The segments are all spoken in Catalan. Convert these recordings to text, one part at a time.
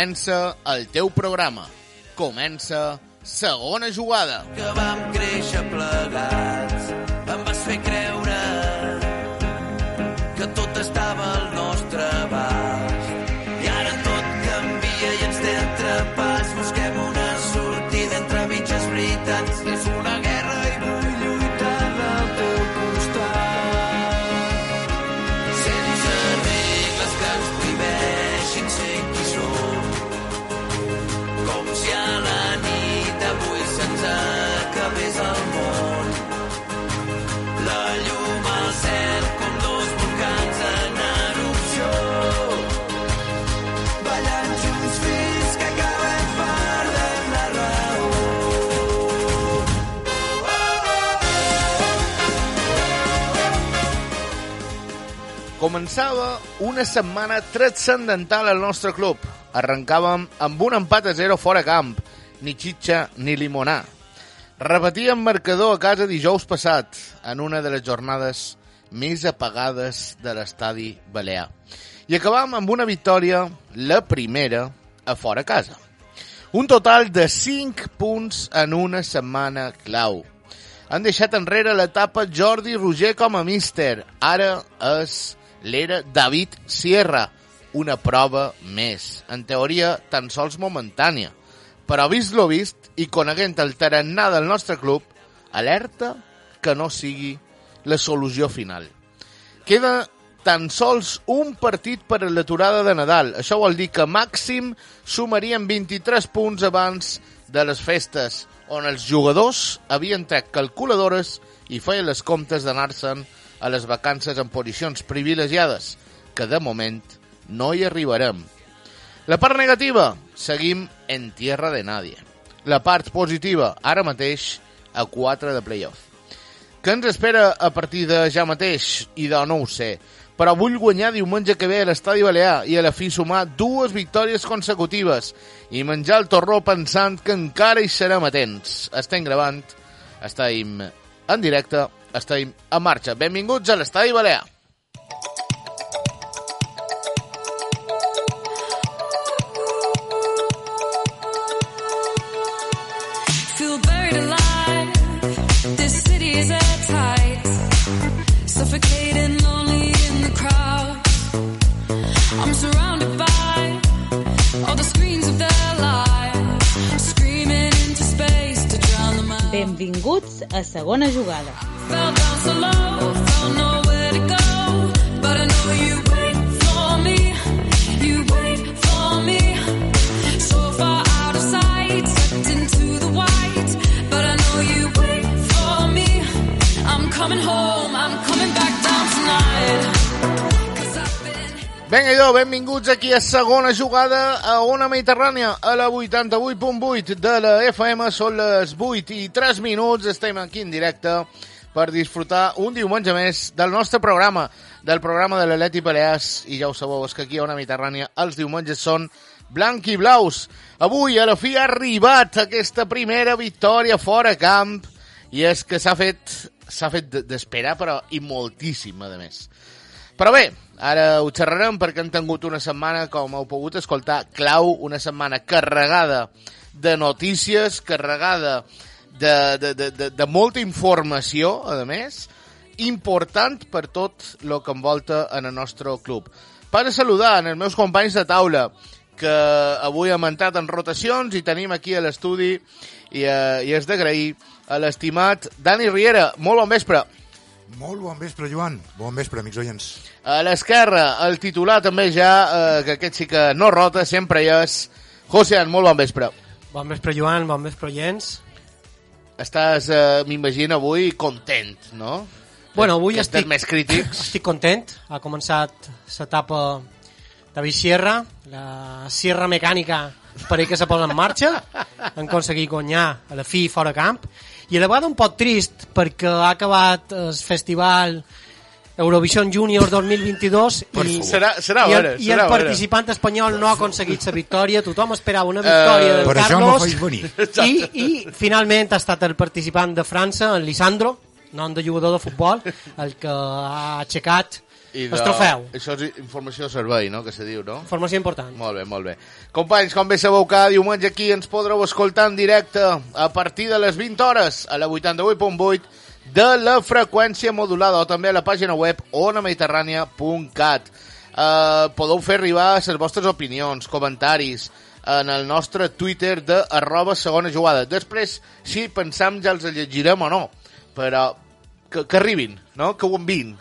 Comença el teu programa. Comença segona jugada. que vam créixer plegats. Em vas fer creure que tot estava Començava una setmana transcendental al nostre club. Arrencàvem amb un empat a zero fora camp, ni xitxa ni limonar. Repetíem marcador a casa dijous passat, en una de les jornades més apagades de l'estadi balear. I acabam amb una victòria, la primera, a fora casa. Un total de 5 punts en una setmana clau. Han deixat enrere l'etapa Jordi Roger com a míster. Ara és l'era David Sierra, una prova més. En teoria, tan sols momentània. Però vist lo vist i coneguent el tarannà del nostre club, alerta que no sigui la solució final. Queda tan sols un partit per a l'aturada de Nadal. Això vol dir que màxim sumarien 23 punts abans de les festes, on els jugadors havien tret calculadores i feien les comptes d'anar-se'n les vacances en posicions privilegiades, que de moment no hi arribarem. La part negativa, seguim en tierra de nadie. La part positiva, ara mateix, a 4 de playoff. Què ens espera a partir de ja mateix? I de no ho sé. Però vull guanyar diumenge que ve a l'Estadi Balear i a la fi sumar dues victòries consecutives i menjar el torró pensant que encara hi serem atents. Estem gravant, estem en directe, estem en marxa. Benvinguts a l'Estadi Balear. Feel buried alive. This city is airtight. Suffocating, lonely in the crowd. I'm surrounded by all the screens of their lives. Screaming into space to drown them out. Benvinguts a segona jugada. Vinga, idò, benvinguts aquí a segona jugada a Ona Mediterrània, a la 88.8 de la FM. Són les 8 i 3 minuts. Estem aquí en directe per disfrutar un diumenge més del nostre programa, del programa de l'Atleti Balears. I ja ho sabeu, és que aquí a Ona Mediterrània els diumenges són blanc i blaus. Avui, a la fi, ha arribat aquesta primera victòria fora camp i és que s'ha fet s'ha fet d'esperar, però i moltíssim, a més. Però bé, ara ho xerrarem perquè hem tingut una setmana, com heu pogut escoltar, clau, una setmana carregada de notícies, carregada de, de, de, de molta informació, a més, important per tot el que envolta en el nostre club. Per a saludar en els meus companys de taula, que avui hem entrat en rotacions i tenim aquí a l'estudi i, eh, i és d'agrair a l'estimat Dani Riera. Molt bon vespre. Molt bon vespre, Joan. Bon vespre, amics oients. A l'esquerra, el titular també ja, eh, que aquest sí que no rota, sempre hi és. Josean, molt bon vespre. Bon vespre, Joan, bon vespre, Jens. Estàs, eh, m'imagino, avui content, no? Bueno, avui que estic, més crítics. estic content. Ha començat l'etapa David Sierra, la Sierra mecànica per que se posa en marxa. Han aconseguit guanyar a la fi fora camp. I a la vegada un poc trist perquè ha acabat el festival Eurovision Junior 2022 i, Serà, serà i, el, veure, i serà el participant espanyol no ha aconseguit la victòria. Tothom esperava una victòria Eh, del Per això me Carlos. I, I finalment ha estat el participant de França, en Lisandro, nom de jugador de futbol, el que ha aixecat I El trofeu. Això és informació de servei, no?, que se diu, no? Informació important. Molt bé, molt bé. Companys, com bé sabeu, cada diumenge aquí ens podreu escoltar en directe a partir de les 20 hores a la 88.8 de la freqüència modulada o també a la pàgina web onamediterrània.cat. Uh, podeu fer arribar les vostres opinions, comentaris en el nostre Twitter de arroba segona jugada. Després, si pensam ja els llegirem o no, però que, que arribin, no? que ho enviïn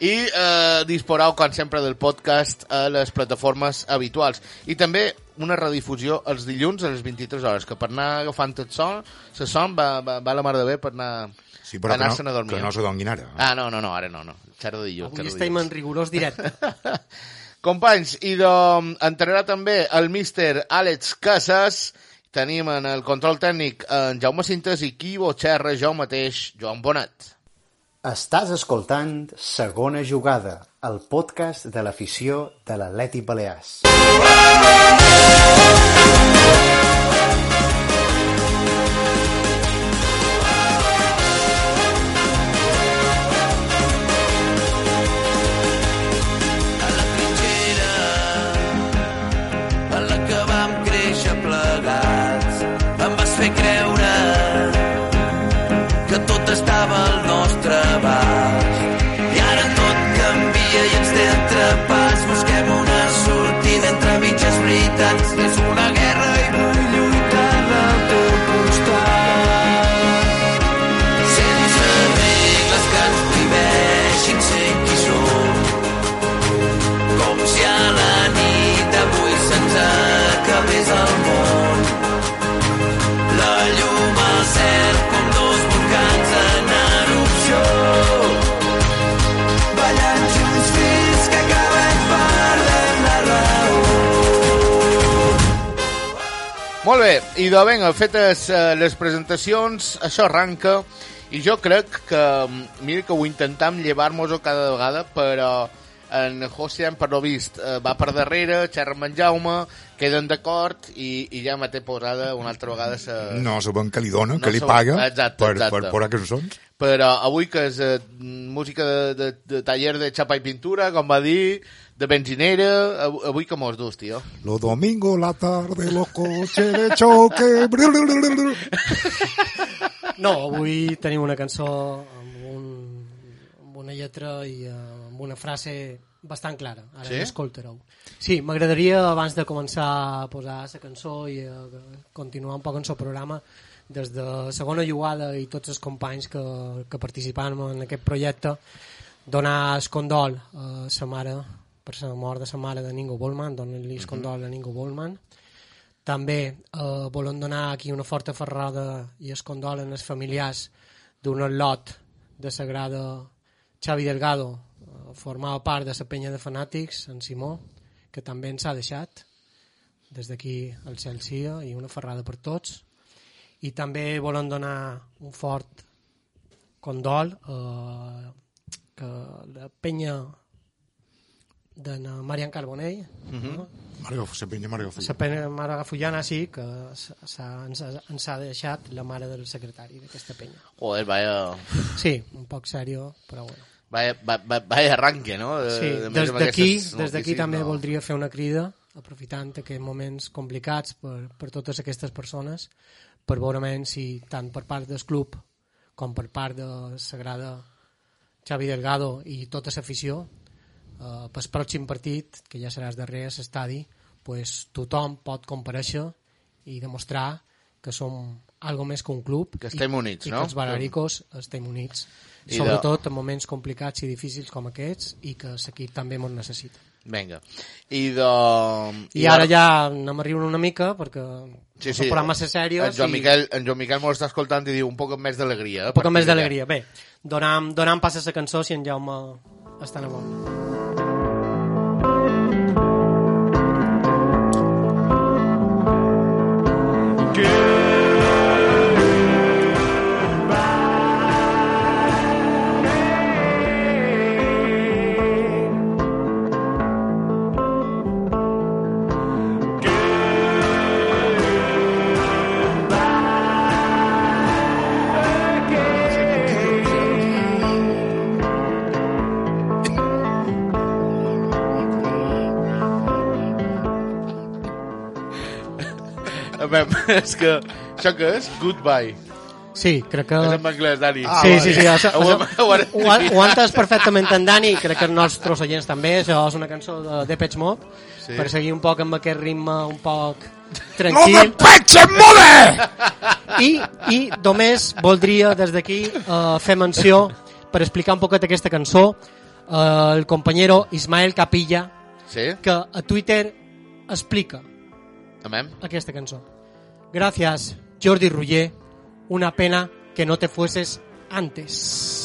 i eh, disposareu, com sempre, del podcast a les plataformes habituals. I també una redifusió els dilluns a les 23 hores, que per anar agafant el son, se son va, va, va la mar de bé per anar, Sí, però que anar-se'n no, a dormir. que no se donguin ara. Ah, no, no, no, ara no, no. Xerra de dilluns. Avui estem en rigorós directe. Companys, i de, entrarà també el míster Àlex Casas, tenim en el control tècnic en Jaume Cintes i qui bo xerra jo mateix, Joan Bonat. Estàs escoltant Segona Jugada, el podcast de l'afició de l'Atlètic Balears. that's Molt bé, i de vinga, fetes eh, les presentacions, això arranca, i jo crec que, mm, mira que ho intentam llevar-nos-ho cada vegada, però en José, per lo vist, eh, va per darrere, xerra amb en Jaume, queden d'acord, i, i ja me té posada una altra vegada sa... No sabem què li dona, No que li paga Exacte, per, exacte. per posar cançons. Però avui que és eh, música de, de, de taller de xapa i pintura, com va dir, de benzinera, avui, que mos dus, tio. Los domingos, la tarde, los coches de choque... No, avui tenim una cançó amb, un, amb una lletra i eh, amb una frase bastant clara. Ara Sí? sí? l'escoltareu. Sí, m'agradaria, abans de començar a posar la cançó i a continuar un poc en el programa, des de segona jugada i tots els companys que, que participaven en aquest projecte, donar el condol a sa mare per la mort de sa mare de Ningo Bollman, donar-li el condol a Ningo Bollman, també eh, volem donar aquí una forta ferrada i es condolen els familiars d'un lot de Sagrada Xavi Delgado, eh, formava part de la penya de fanàtics, en Simó, que també ens ha deixat. Des d'aquí el cel sia i una ferrada per tots. I també volem donar un fort condol eh, que la penya de na Marian Carbonell, no? Marga, se penya Marga Fulla. la penya mare Gafullana sí que s'ha- ens, ha- ens ha deixat la mare del secretari d'aquesta penya. Joder, vaya, Sí, un poc sèrio, però bueno. vaya, vaya, vaya arranque, no? De, Sí, de des d'aquí des d'aquí també no. voldria fer una crida, aprofitant aquests moments complicats per, per totes aquestes persones, per veure si tant per part del club com per part de Sagrada Xavi Delgado i tota l'afició, eh, pel pròxim partit, que ja serà el darrer a l'estadi, pues, tothom pot compareixer i demostrar que som algo més que un club Que estem i, units, i no? que els balaricos estem units I de- sobretot en moments complicats i difícils com aquests i que l'equip també ens necessita Vinga. I de... i ara ja anem a riure una mica perquè Sí, sí, posar massa serios En Joan, i Miquel, en Joan Miquel m'ho està escoltant i diu un poc més d'alegria. eh, un poc a més d'alegria bé, donam, donam pas a la cançó si en Jaume està en bon és que... Això què és? Goodbye. Sí, crec que... És en anglès, Dani. Ah, sí, sí, sí, això, Ho això, ho ho, ho ha entès perfectament en Dani, crec que els nostres oients també, això és una cançó de Depeche Mode, Sí. per seguir un poc amb aquest ritme un poc No tranquil. peche mole! I, I només voldria des d'aquí uh, fer menció, per explicar un poquet aquesta cançó, uh, el companyero Ismael Capilla, Sí? que a Twitter explica Amem? aquesta cançó. Gracias, Jordi Ruller. Una pena que no te fueses antes.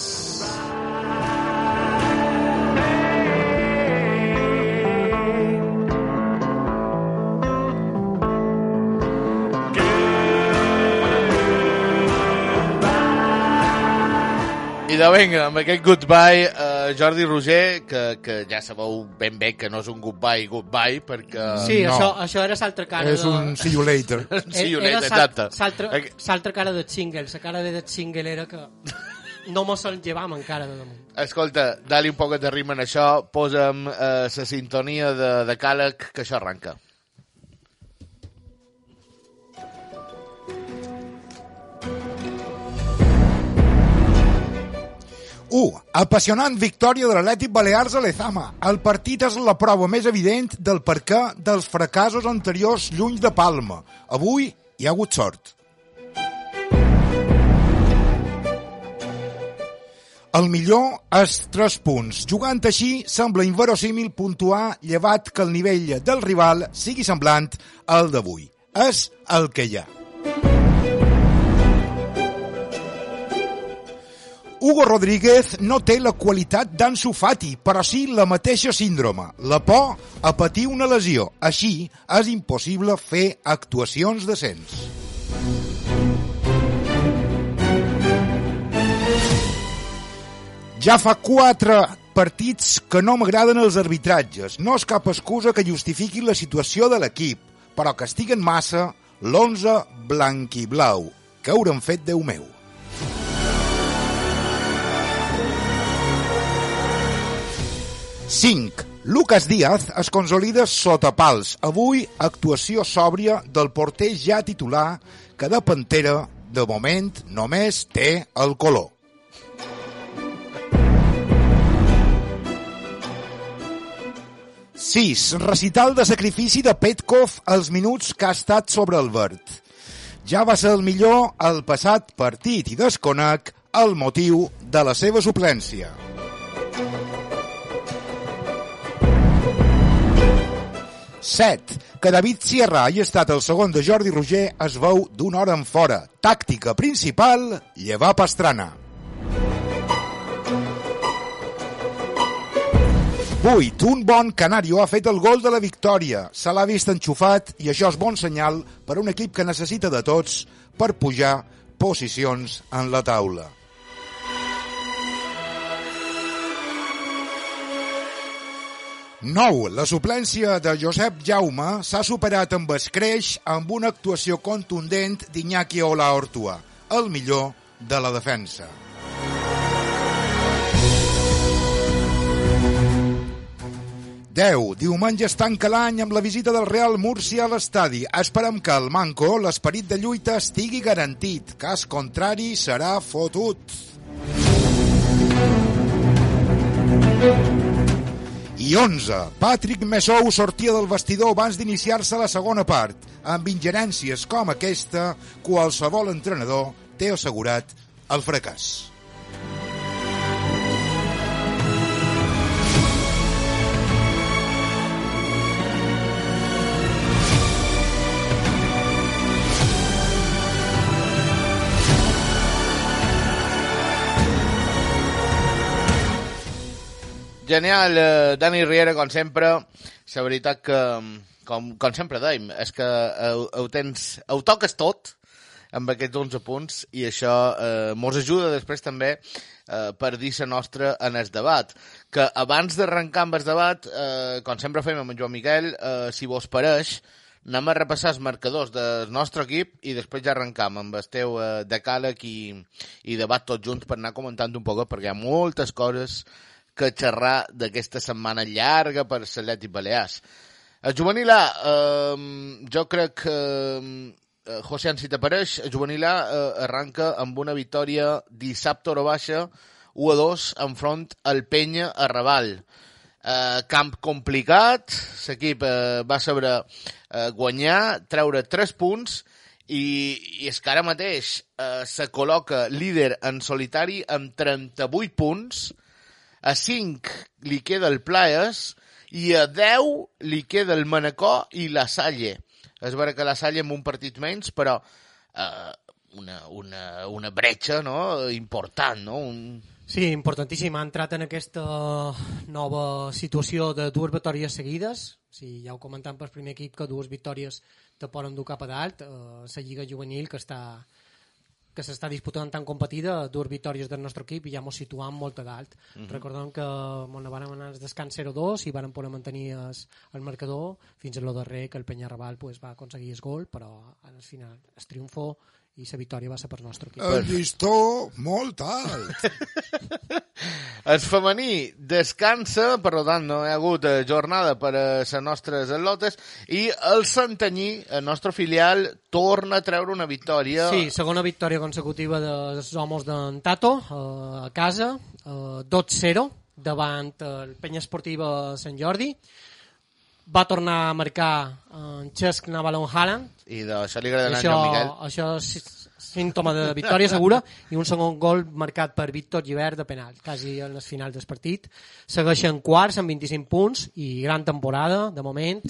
I de vinga, amb aquest goodbye, uh, Jordi Roger, que, que ja sabeu ben bé que no és un goodbye, goodbye, perquè... Sí, no. això, això era l'altra cara És de... un see you later. Era- una era exacte. L'altra cara de single. La cara de single era que no mos el llevam encara de damunt. Escolta, dali un poc de ritme en això, posa'm la sintonia de, de Càleg, que això arranca. U. Apassionant victòria de l'Atlètic Balears a l'Ezama. El partit és la prova més evident del perquè dels fracassos anteriors lluny de Palma. Avui hi ha hagut sort. El millor és 3 punts. Jugant així, sembla inverosímil puntuar llevat que el nivell del rival sigui semblant al d'avui. És el que hi ha. Hugo Rodríguez no té la qualitat d'Ansu Fati, però sí la mateixa síndrome, la por a patir una lesió. Així, és impossible fer actuacions decents. Ja fa quatre partits que no m'agraden els arbitratges. No és cap excusa que justifiqui la situació de l'equip, però castiguen massa l'11 blanc-i-blau. Què haurem fet, Déu meu? Cinc. Lucas Díaz es consolida sota pals. Avui, actuació sòbria del porter ja titular que de Pantera, de moment, només té el color. Sis. Recital de sacrifici de Petkov als minuts que ha estat sobre el verd. Ja va ser el millor al passat partit i desconec el motiu de la seva suplència. Set. Que David Sierra hagi estat el segon de Jordi Roger es veu d'una hora en fora. Tàctica principal, llevar Pastrana. 8. Un bon Canario ha fet el gol de la victòria. Se l'ha vist enxufat i això és bon senyal per a un equip que necessita de tots per pujar posicions en la taula. Nou. La suplència de Josep Jaume s'ha superat amb escreix amb una actuació contundent d'Iñaki Ola Hortua, el millor de la defensa. Deu. Diumenge es tanca l'any amb la visita del Real Múrcia a l'estadi. Esperem que el Manco, l'esperit de lluita, estigui garantit. Cas contrari, serà fotut. I 11. Patrick Messou sortia del vestidor abans d'iniciar-se la segona part. Amb ingerències com aquesta, qualsevol entrenador té assegurat el fracàs. Genial, eh, Dani Riera, com sempre. La veritat que, com, com sempre dèiem, és que ho, ho, tens, ho toques tot amb aquests 11 punts i això eh, mos ajuda després també eh, per dir la nostra en el debat. Que abans d'arrencar amb el debat, eh, com sempre fem amb en Joan Miquel, eh, si vos pareix, anem a repassar els marcadors del nostre equip i després ja arrencam amb el teu eh, decàleg i, i debat tots junts per anar comentant un poc perquè hi ha moltes coses que xerrar d'aquesta setmana llarga per l'Atlètic Balears. El juvenil A, eh, jo crec que eh, José, si t'apareix, el juvenil A eh, arranca amb una victòria dissabte hora baixa, 1 a 2, enfront al Penya a Raval. Eh, camp complicat, l'equip eh, va saber eh, guanyar, treure 3 punts i, i és que ara mateix eh, se col·loca líder en solitari amb 38 punts, a 5 li queda el Playas i a 10 li queda el Manacor i la Salle. És vera que la Salle amb un partit menys, però eh, una, una, una bretxa no? important, no? Un... Sí, importantíssim. Ha entrat en aquesta nova situació de dues victòries seguides. Sí, ja ho comentam pel primer equip que dues victòries te poden dur cap a dalt. Eh, la Lliga Juvenil que està que s'està disputant tan competida, dues victòries del nostre equip i ja mos situam molt a dalt. Uh -huh. Recordem que bueno, vàrem anar al descans 0-2 i vàrem poder mantenir es, el marcador fins a lo darrer que el Penyarrabal pues, va aconseguir el gol, però al final es triomfó i la victòria va ser per nostre equip. El llistó molt alt. El femení descansa, per tant no hi ha hagut eh, jornada per a les nostres atlotes i el Santanyí, el nostre filial, torna a treure una victòria. Sí, segona victòria consecutiva dels homes d'en Tato eh, a casa, eh, 2-0 davant el Penya Esportiva Sant Jordi. Va tornar a marcar en Cesc Navalon Haaland. I d'això li agrada Això, Àngel Miquel. això és símptoma de victòria segura i un segon gol marcat per Víctor Givert de penal, quasi en les finals del partit. Segueixen quarts amb 25 punts i gran temporada, de moment.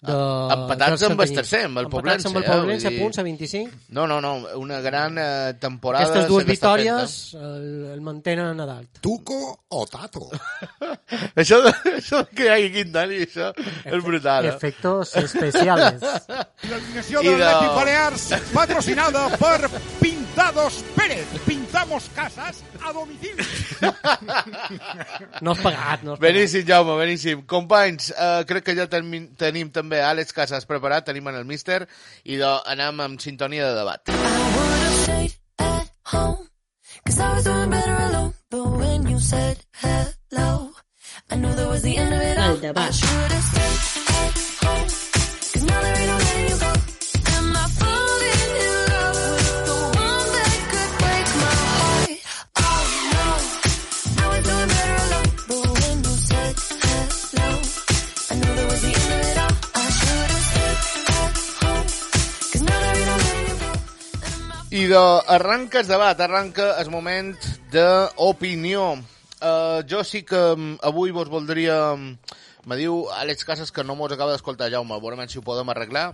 De, empatats amb el Santanyí. tercer, amb el Empatats amb el Poblense, eh, Poblense, dir- punts a 25. No, no, no, una gran eh, temporada. Aquestes dues victòries el, el mantenen a dalt. Tuco o Tato? Això, de, això de que hi hagi Quintana i això és brutal. Eh? Efectos especiales. L'alineació de- l'Atlètic Balears, patrocinada per Pintados Pérez. Pintamos casas a domicili. No has pagat, no has pagat. Beníssim, Jaume, beníssim. Companys, eh, crec que ja tenim, tenim també Àlex Casas preparat, tenim en el míster, i de, anem amb sintonia de debat. I would've stayed at home, cause I was doing better alone. But when you said hello, I knew that was the end of it all. El debat. Stayed I de, arranca el debat, arranca el moment d'opinió. Uh, jo sí que um, avui vos voldria... Um, me diu Àlex Casas que no mos acaba d'escoltar, Jaume. Veurem si ho podem arreglar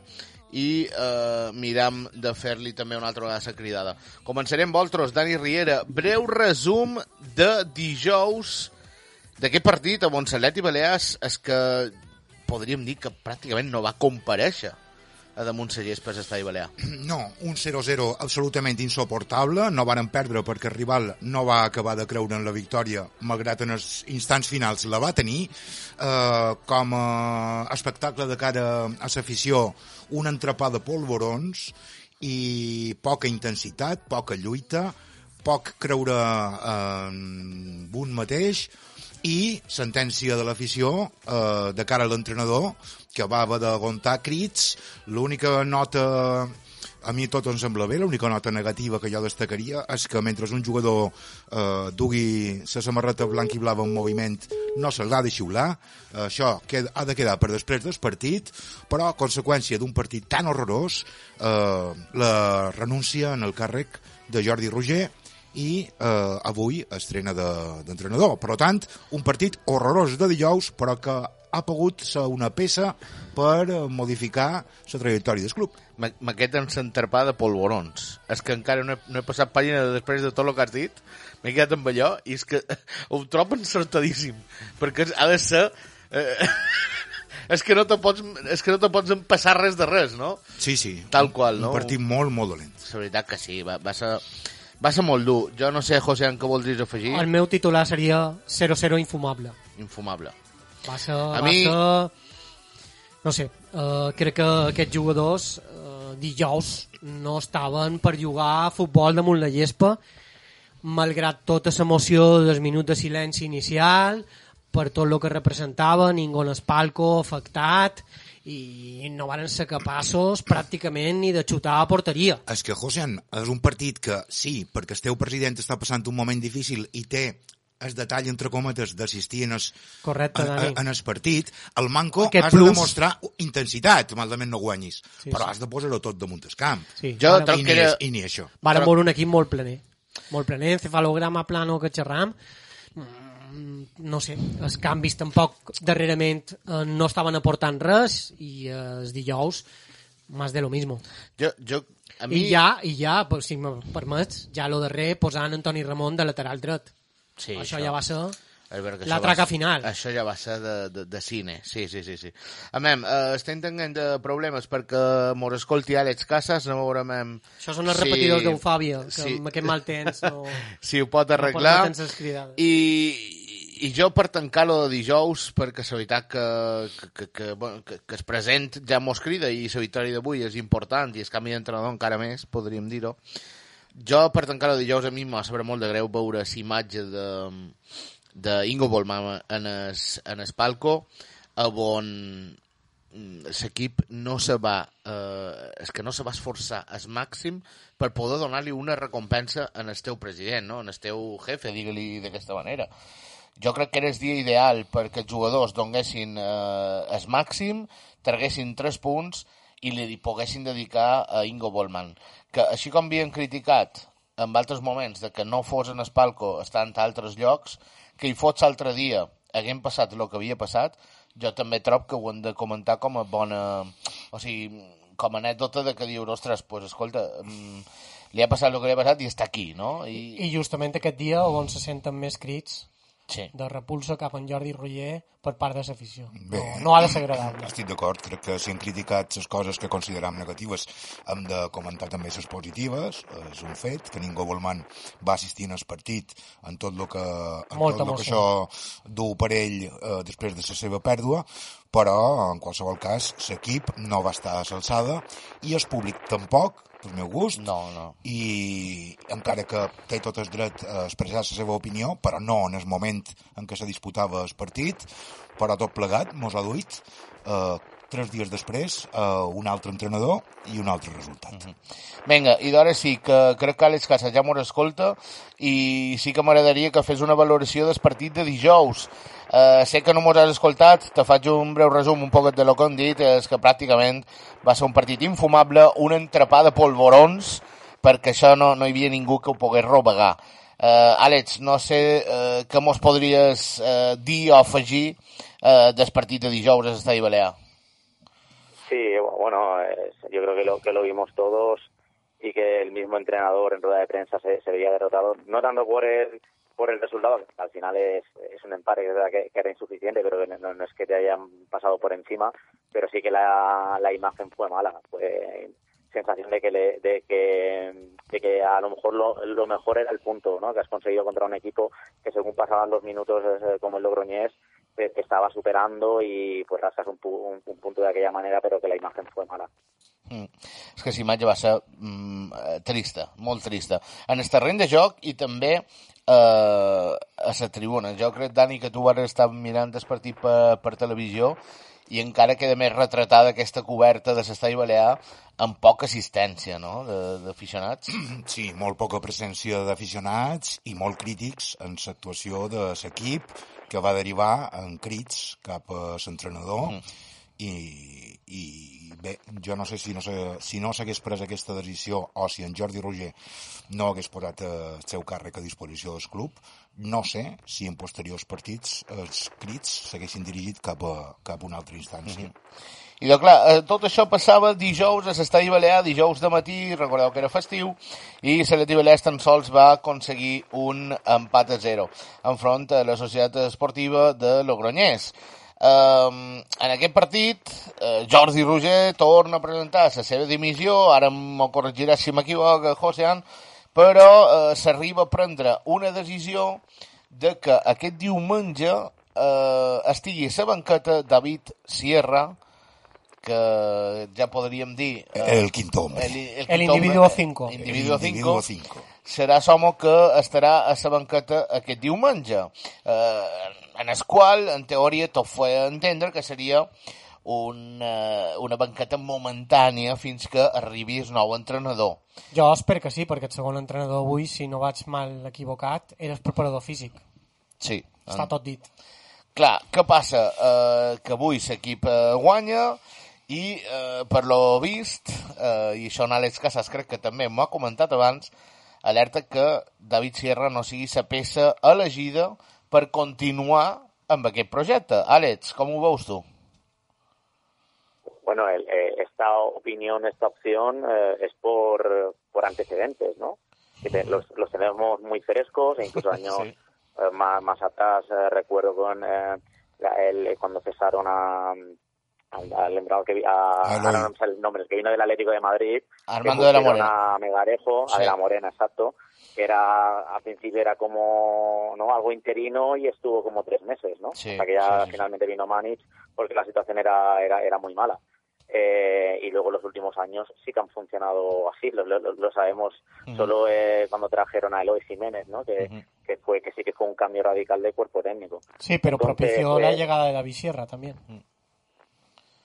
i uh, miram de fer-li també una altra vegada la cridada. Començarem vosaltres, Dani Riera. Breu resum de dijous d'aquest partit a Montserrat i Balears és que podríem dir que pràcticament no va comparèixer a damunt la gespa l'estadi balear. No, un 0-0 absolutament insoportable. No varen perdre perquè el rival no va acabar de creure en la victòria, malgrat en els instants finals la va tenir. Eh, com a espectacle de cara a l'afició, un entrepà de polvorons i poca intensitat, poca lluita, poc creure en un mateix i sentència de l'afició eh, de cara a l'entrenador que va haver d'aguantar crits l'única nota a mi tot em sembla bé, l'única nota negativa que jo destacaria és que mentre un jugador eh, dugui la samarreta blanca i blava en moviment no se l'ha de xiular, eh, això queda, ha de quedar per després del partit, però a conseqüència d'un partit tan horrorós eh, la renúncia en el càrrec de Jordi Roger i eh, avui estrena de- d'entrenador. De, per tant, un partit horrorós de dijous, però que ha pogut ser una peça per eh, modificar la trajectòria del club. Ma- Maqueta en s'enterpà de polvorons. És que encara no he, no he passat pàgina després de tot el que has dit. M'he quedat amb allò i és que ho trobo encertadíssim. Perquè ha de ser... Eh, és que no te pots, és que no te pots empassar res de res, no? Sí, sí. Tal qual, no? Un partit molt, molt dolent. La veritat que sí, va, va ser... Va ser molt dur. Jo no sé, José, en què voldries afegir? El meu titular seria 0-0 infumable. Infumable. Va ser... A va mi- ser... No sé, uh, crec que aquests jugadors uh, dijous no estaven per jugar a futbol damunt la gespa, malgrat tota l'emoció dels minuts de silenci inicial, per tot el que representava, ningú en el palco afectat, i no van ser capaços pràcticament ni de xutar a porteria. És que, José, és un partit que, sí, perquè el teu president està passant un moment difícil i té el detall, entre cometes, d'assistir en, es, Correcte, en, Dani. en el partit, el manco Aquest has plus. de demostrar intensitat, malament no guanyis, Sí, però sí. has de posar-ho tot damunt el camp. Sí. Jo I que ni, era- és, I ni això. Vàrem Però- veure un equip molt plener. Molt plener, encefalograma plano que xerram. Mm, No sé, els canvis tampoc darrerament eh, no estaven aportant res i eh, els dijous més de lo mismo. Jo, jo, a mi... I ja, i ja, si me permets, ja lo darrer posant Antoni Ramon de lateral dret. Sí, això, ja va ser... Que La això va traca ser- final. Això ja va ser de, de, de cine, sí, sí, sí. sí. A mem, eh, estem tenint de problemes perquè mos escolti Àlex Casas, no veurem... em, Això són els si- repetidors d'eufòbia, que sí. amb aquest mal temps no, si ho pot no arreglar. ses cridades. I, I jo per tancar-lo de dijous, perquè la veritat que, que, que, que, que, que es present ja mos crida i la victòria d'avui és important i el canvi d'entrenador encara més, podríem dir-ho. Jo, per tancar-ho de dijous, a mi m'ha sabut molt de greu veure la imatge de, de Ingo Bolman en es, en es palco, on mm, l'equip no se va eh, és que no se va esforçar al màxim per poder donar-li una recompensa en el teu president, no? en el teu jefe, digue-li d'aquesta manera. Jo crec que era el dia ideal perquè els jugadors donguessin eh, el màxim, traguessin tres punts i li poguessin dedicar a Ingo Bollman. Que així com havien criticat en altres moments de que no fos en el palco estant a altres llocs, que hi fots l'altre dia haguem passat el que havia passat, jo també trob que ho hem de comentar com a bona... O sigui, com a anècdota de que dius, ostres, pues, escolta, mm, li ha passat el que li ha passat i està aquí, no? I, I justament aquest dia on se senten més crits sí. de repulsa cap en Jordi Roger per part de l'afició. No, no ha de ser agradable. Estic d'acord, crec que si hem criticat les coses que consideram negatives hem de comentar també les positives, és un fet, que ningú Volman va assistir en el partit en tot el que, en Molta tot el que això du per ell eh, després de la seva pèrdua, però en qualsevol cas l'equip no va estar a l'alçada i el públic tampoc, pel meu gust, No, no. i encara que té tot el dret a expressar la seva opinió, però no en el moment en què se disputava el partit, però tot plegat mos ha duit eh, tres dies després eh, un altre entrenador i un altre resultat. Vinga, i d'ara sí, que crec que Àlex Casas ja m'ho escolta i sí que m'agradaria que fes una valoració del partit de dijous. Uh, sé que no m'ho has escoltat, te faig un breu resum un poc de lo que hem dit, és que pràcticament va ser un partit infumable, un entrepà de polvorons, perquè això no, no hi havia ningú que ho pogués robegar. Uh, Àlex, no sé uh, què mos podries uh, dir o afegir uh, del partit de dijous a l'Estadi Balear. Sí, bueno, eh, yo creo que lo, que lo vimos todos y que el mismo entrenador en rueda de prensa se, se veía derrotado, no tanto por el, por el resultado, que al final es, es un empate que, que, era insuficiente, pero no, no es que te hayan pasado por encima, pero sí que la, la imagen fue mala, fue sensación de que, le, de que que a lo mejor lo, lo mejor era el punto ¿no? que has conseguido contra un equipo que según pasaban los minutos eh, como el Logroñés te, estaba superando y pues rascas un, un, un punto de aquella manera pero que la imagen fue mala Mm. És que la imatge va ser mm, eh, trista, molt trista. En el terreny de joc i també eh, a la tribuna. Jo crec, Dani, que tu vas estar mirant el partit per, per televisió i encara queda més retratada aquesta coberta de l'estadi balear amb poca assistència no? de- d'aficionats. Sí, molt poca presència d'aficionats i molt crítics en l'actuació de l'equip que va derivar en crits cap a l'entrenador Mm. I, i bé, jo no sé si no, si no s'hagués pres aquesta decisió o si en Jordi Roger no hagués posat eh, el seu càrrec a disposició del club, no sé si en posteriors partits els crits s'haguessin dirigit cap a, cap a una altra instància. I doncs, clar, eh, tot això passava dijous a l'Estadi Balear, dijous de matí, recordeu que era festiu, i l'Estadi Balear tan sols va aconseguir un empat a zero enfront a la Societat Esportiva de Logroñés. Um, en aquest partit, uh, Jordi Roger torna a presentar la seva dimissió, ara m'ho corregirà si m'equivoc, Josean, però uh, s'arriba a prendre una decisió de que aquest diumenge uh, estigui a la banqueta David Sierra, que ja podríem dir... El quinto hombre. El quinto individuo hombre, cinco. El individuo El individuo 5 cinco. serà l'home que estarà a la banqueta aquest diumenge, eh, en el qual, en teoria, tot feia entendre que seria una, una banqueta momentània fins que arribi el nou entrenador. Jo espero que sí, perquè el segon entrenador avui, si no vaig mal equivocat, era el preparador físic. Sí. Està tot dit. Clar, què passa? Eh, que avui l'equip eh, guanya i, eh, per lo vist, eh, i això en Àlex Casas crec que també m'ho ha comentat abans, alerta que David Sierra no sigui la peça elegida per continuar amb aquest projecte. Àlex, com ho veus tu? Bueno, el- eh, esta opinión, esta opción eh, es por, por antecedentes, ¿no? Que los, los tenemos muy frescos e incluso años Sí. eh, más, más atrás eh, recuerdo con eh, el- cuando cesaron a, al, entrenador que a, A no sale el nombre, el que vino del Atlético de Madrid, Armando de la Morena. a Megarejo, Sí. a de la Morena, exacto, que era al principio era como no algo interino y estuvo como tres meses, ¿no? Sí, Hasta que ya sí, sí, sí. finalmente vino Manic porque la situación era era, era muy mala. Eh, y luego los últimos años sí que han funcionado así, lo, lo- lo sabemos solo eh, cuando trajeron a Eloy Jiménez, ¿no? Que, que fue que sí que fue un cambio radical de cuerpo técnico. Sí, pero Entonces, propició la llegada de David Sierra también.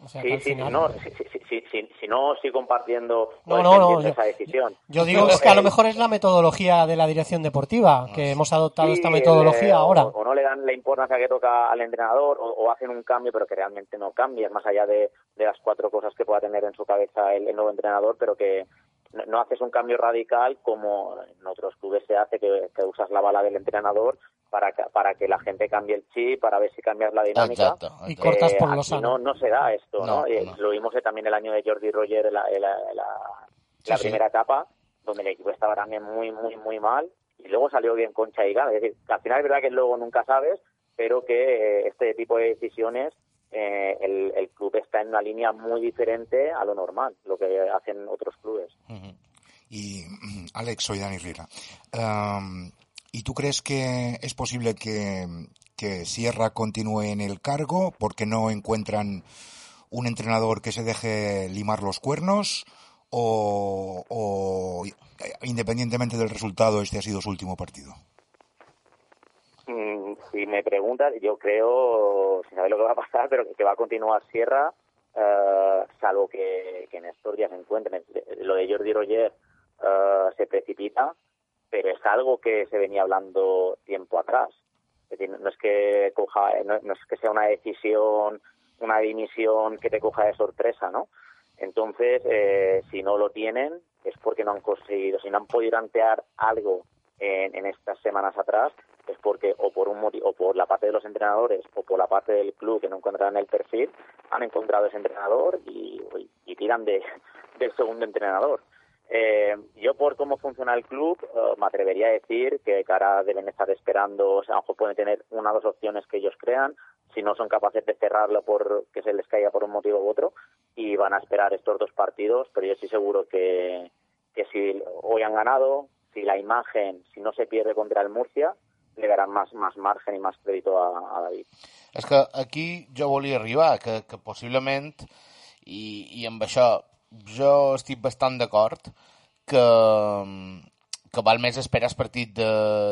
O sea, que Sí, sí, final... no, si, si, si, si, no estoy compartiendo No, o no, no, defendiendo yo- esa decisión. Yo digo que a lo mejor es la metodología de la dirección deportiva, que hemos adoptado Sí, esta metodología eh, ahora. O, o no le dan la importancia que toca al entrenador, o, o hacen un cambio, pero que realmente no cambia, más allá de, de las cuatro cosas que pueda tener en su cabeza el, el nuevo entrenador, pero que no, no haces un cambio radical como en otros clubes se hace, que, que usas la bala del entrenador para, que- para que la gente cambie el chip, para ver si cambias la dinámica. Exacte. Y cortas por aquí lo sano. no, no se da esto, ¿no? No, Eh, no. Lo vimos eh, también el año de Jordi Roger en la, en la- en la- Sí, la sí. primera etapa, donde el equipo estaba también muy, muy, muy mal, y luego salió bien con Chaiga. Es decir, que al final es verdad que luego nunca sabes, pero que eh, este tipo de decisiones, eh, el, el club está en una línea muy diferente a lo normal, lo que hacen otros clubes. Y, mm, Alex, soy Dani Riera. Am, ¿Y tú crees que es posible que, que Sierra continúe en el cargo porque no encuentran un entrenador que se deje limar los cuernos? ¿O, o, eh, independientemente del resultado, este ha sido su último partido? Si me preguntas, yo creo, sin saber lo que va a pasar, pero que va a continuar Sierra, eh, salvo que, en estos días se encuentren. Lo de Jordi Roger eh, se precipita, pero es algo que se venía hablando tiempo atrás. No es que coja, no, no es que sea una decisión, una dimisión que te coja de sorpresa, ¿no? Entonces, eh, si no lo tienen, es porque no han conseguido, si no han podido plantear algo en, en estas semanas atrás, es porque o por un motivo, o por la parte de los entrenadores o por la parte del club que no encuentran el perfil, han encontrado ese entrenador y, y tiran de, del segundo entrenador. Eh, yo por cómo funciona el club eh, me atrevería a decir que cara deben estar esperando, o sea, a lo mejor pueden tener una o dos opciones que ellos crean, si no son capaces de cerrarlo por que se les caiga por un motivo u otro y van a esperar estos dos partidos, pero yo estoy seguro que, que si hoy han ganado, si la imagen, si no se pierde contra el Murcia, le darán más, más margen y más crédito a, a David. És que aquí jo volia arribar, que, que possiblement, i, i amb això jo estic bastant d'acord, que, que val més esperar el partit de,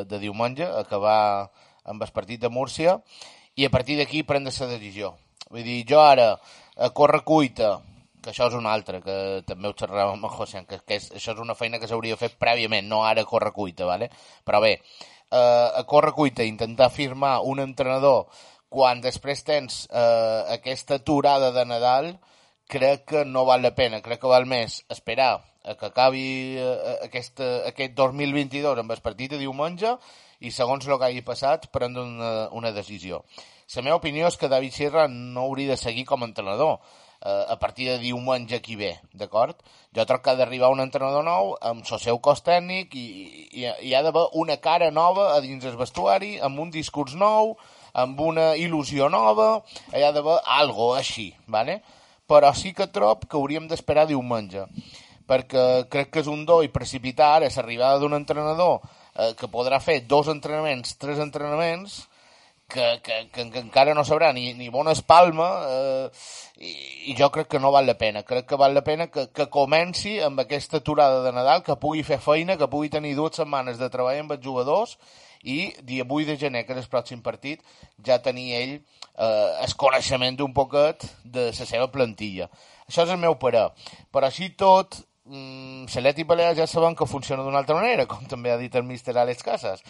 de diumenge, acabar amb el partit de Múrcia, i a partir d'aquí prendre la decisió. Vull dir, jo ara, a córrer cuita, que això és una altra, que també ho xerràvem amb José, que, que és, això és una feina que s'hauria fet prèviament, no ara a córrer cuita, ¿vale? però bé, eh, a córrer cuita intentar firmar un entrenador quan després tens eh, aquesta aturada de Nadal, crec que no val la pena, crec que val més esperar a que acabi eh, aquest, aquest 2022 amb el partit de diumenge i segons el que hagi passat prendre una, una decisió. La meva opinió és que David Sierra no hauria de seguir com a entrenador eh, a partir de diumenge qui ve, d'acord? Jo crec que ha d'arribar un entrenador nou amb el seu cos tècnic i, i, i ha d'haver una cara nova a dins el vestuari, amb un discurs nou, amb una il·lusió nova, hi ha d'haver algo així, ¿vale? però sí que trob que hauríem d'esperar diumenge, perquè crec que és un do i precipitar ara l'arribada d'un entrenador eh, que podrà fer dos entrenaments, tres entrenaments, que, que, que, que encara no sabrà ni, ni bona espalma eh, i, i jo crec que no val la pena. Crec que val la pena que, que comenci amb aquesta aturada de Nadal, que pugui fer feina, que pugui tenir dues setmanes de treball amb els jugadors i dia 8 de gener, que és el pròxim partit, ja tenir ell eh, el coneixement d'un poquet de la seva plantilla. Això és el meu parer. Però així tot, mm, Celet i Balears ja sabem que funciona d'una altra manera, com també ha dit el míster Àlex Casas,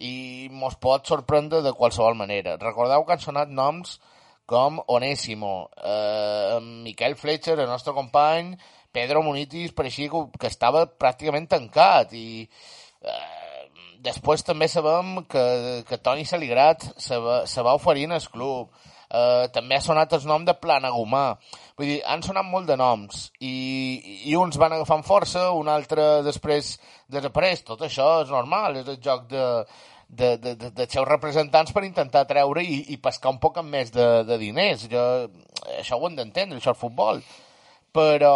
i mos pot sorprendre de qualsevol manera. Recordeu que han sonat noms com Onésimo, eh, Miquel Fletcher, el nostre company, Pedro Munitis, pareixia que, que estava pràcticament tancat i eh, després també sabem que, que Toni Saligrat se va, se va oferir en el club. Eh, també ha sonat el nom de Planagumà. Vull dir, han sonat molt de noms i, i uns van agafant força, un altre després desapareix. Tot això és normal, és el joc de, de, de, de, de seus representants per intentar treure i, i pescar un poc més de, de diners. Jo, això ho hem d'entendre, això és futbol. Però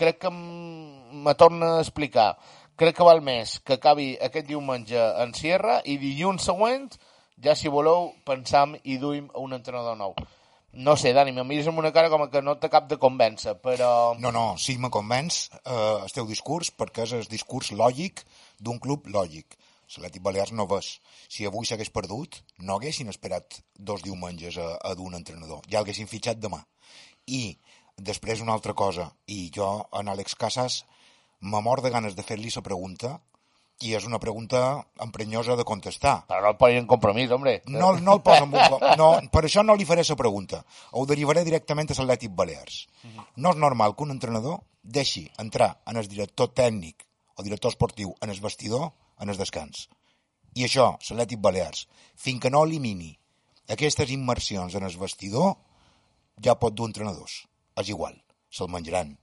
crec que me torna a explicar. Crec que val més que acabi aquest diumenge en Sierra i dilluns següent, ja si voleu, pensam i duim un entrenador nou. No sé, Dani, me mires amb una cara com que no t'acab de convèncer, però... No, no, sí me convenç eh, el teu discurs perquè és el discurs lògic d'un club lògic. L'Atlètic Balears no ves. Si avui s'hagués perdut, no haguessin esperat dos diumenges a, a d'un entrenador. Ja l'haguessin fitxat demà. I després una altra cosa, i jo, en Àlex Casas, me mor de ganes de fer-li la pregunta i és una pregunta emprenyosa de contestar. Però no el posin en compromís, hombre. No, no el poso en un... No, per això no li faré la pregunta. Ho derivaré directament a l'Atlètic Balears. No és normal que un entrenador deixi entrar en el director tècnic o director esportiu en el vestidor en el descans. I això, l'Atlètic Balears, fins que no elimini aquestes immersions en el vestidor, ja pot dur entrenadors. És igual, se'l menjaran,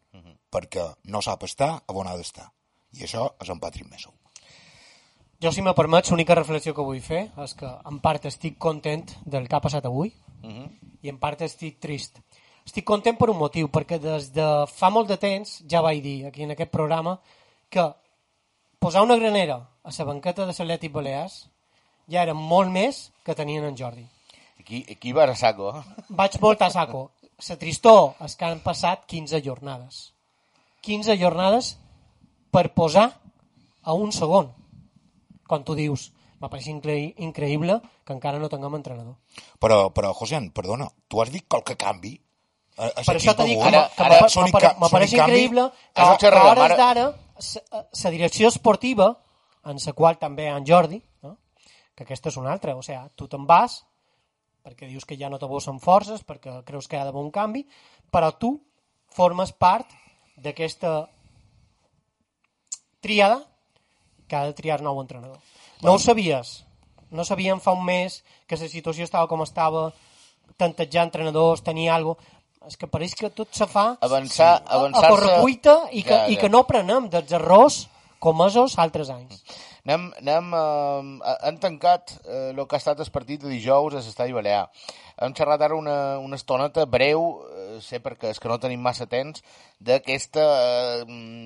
perquè no sap estar on ha d'estar. I això és en Patrick Messou. Jo, si me permets, l'única reflexió que vull fer és que en part estic content del que ha passat avui i en part estic trist. Estic content per un motiu, perquè des de fa molt de temps ja vaig dir aquí en aquest programa que posar una granera a la banqueta de l'Atlètic Balears ja era molt més que tenien en Jordi. Aquí, aquí va a saco. eh? Vaig molt a saco. La tristor és que han passat 15 jornades. 15 jornades per posar a un segon. Quan tu dius, m'apareix incre increïble que encara no tinguem entrenador. Però, però José, perdona, tu has dit qualque canvi? A, a Per això t'he dit que que m'apareix increïble que, a xerrador, hores ara- d'ara la direcció esportiva, en la qual també en Jordi, no? que aquesta és una altra, o sigui, tu te'n vas perquè dius que ja no te vols amb forces, perquè creus que hi ha d'haver un canvi, però tu formes part d'aquesta triada que ha de triar nou entrenador. No ho sabies. No sabíem fa un mes que la situació estava com estava, tantejar entrenadors, tenia alguna cosa. És que pareix que tot se fa Avançar, a, a correcuita i que, Ja, i ja. que no prenem dels errors comesos altres anys. Anem, anem, eh, han tancat eh, el que ha estat el partit de dijous a l'Estadi Balear. Hem xerrat ara una, una estoneta breu, eh, sé perquè és que no tenim massa temps, d'aquesta eh,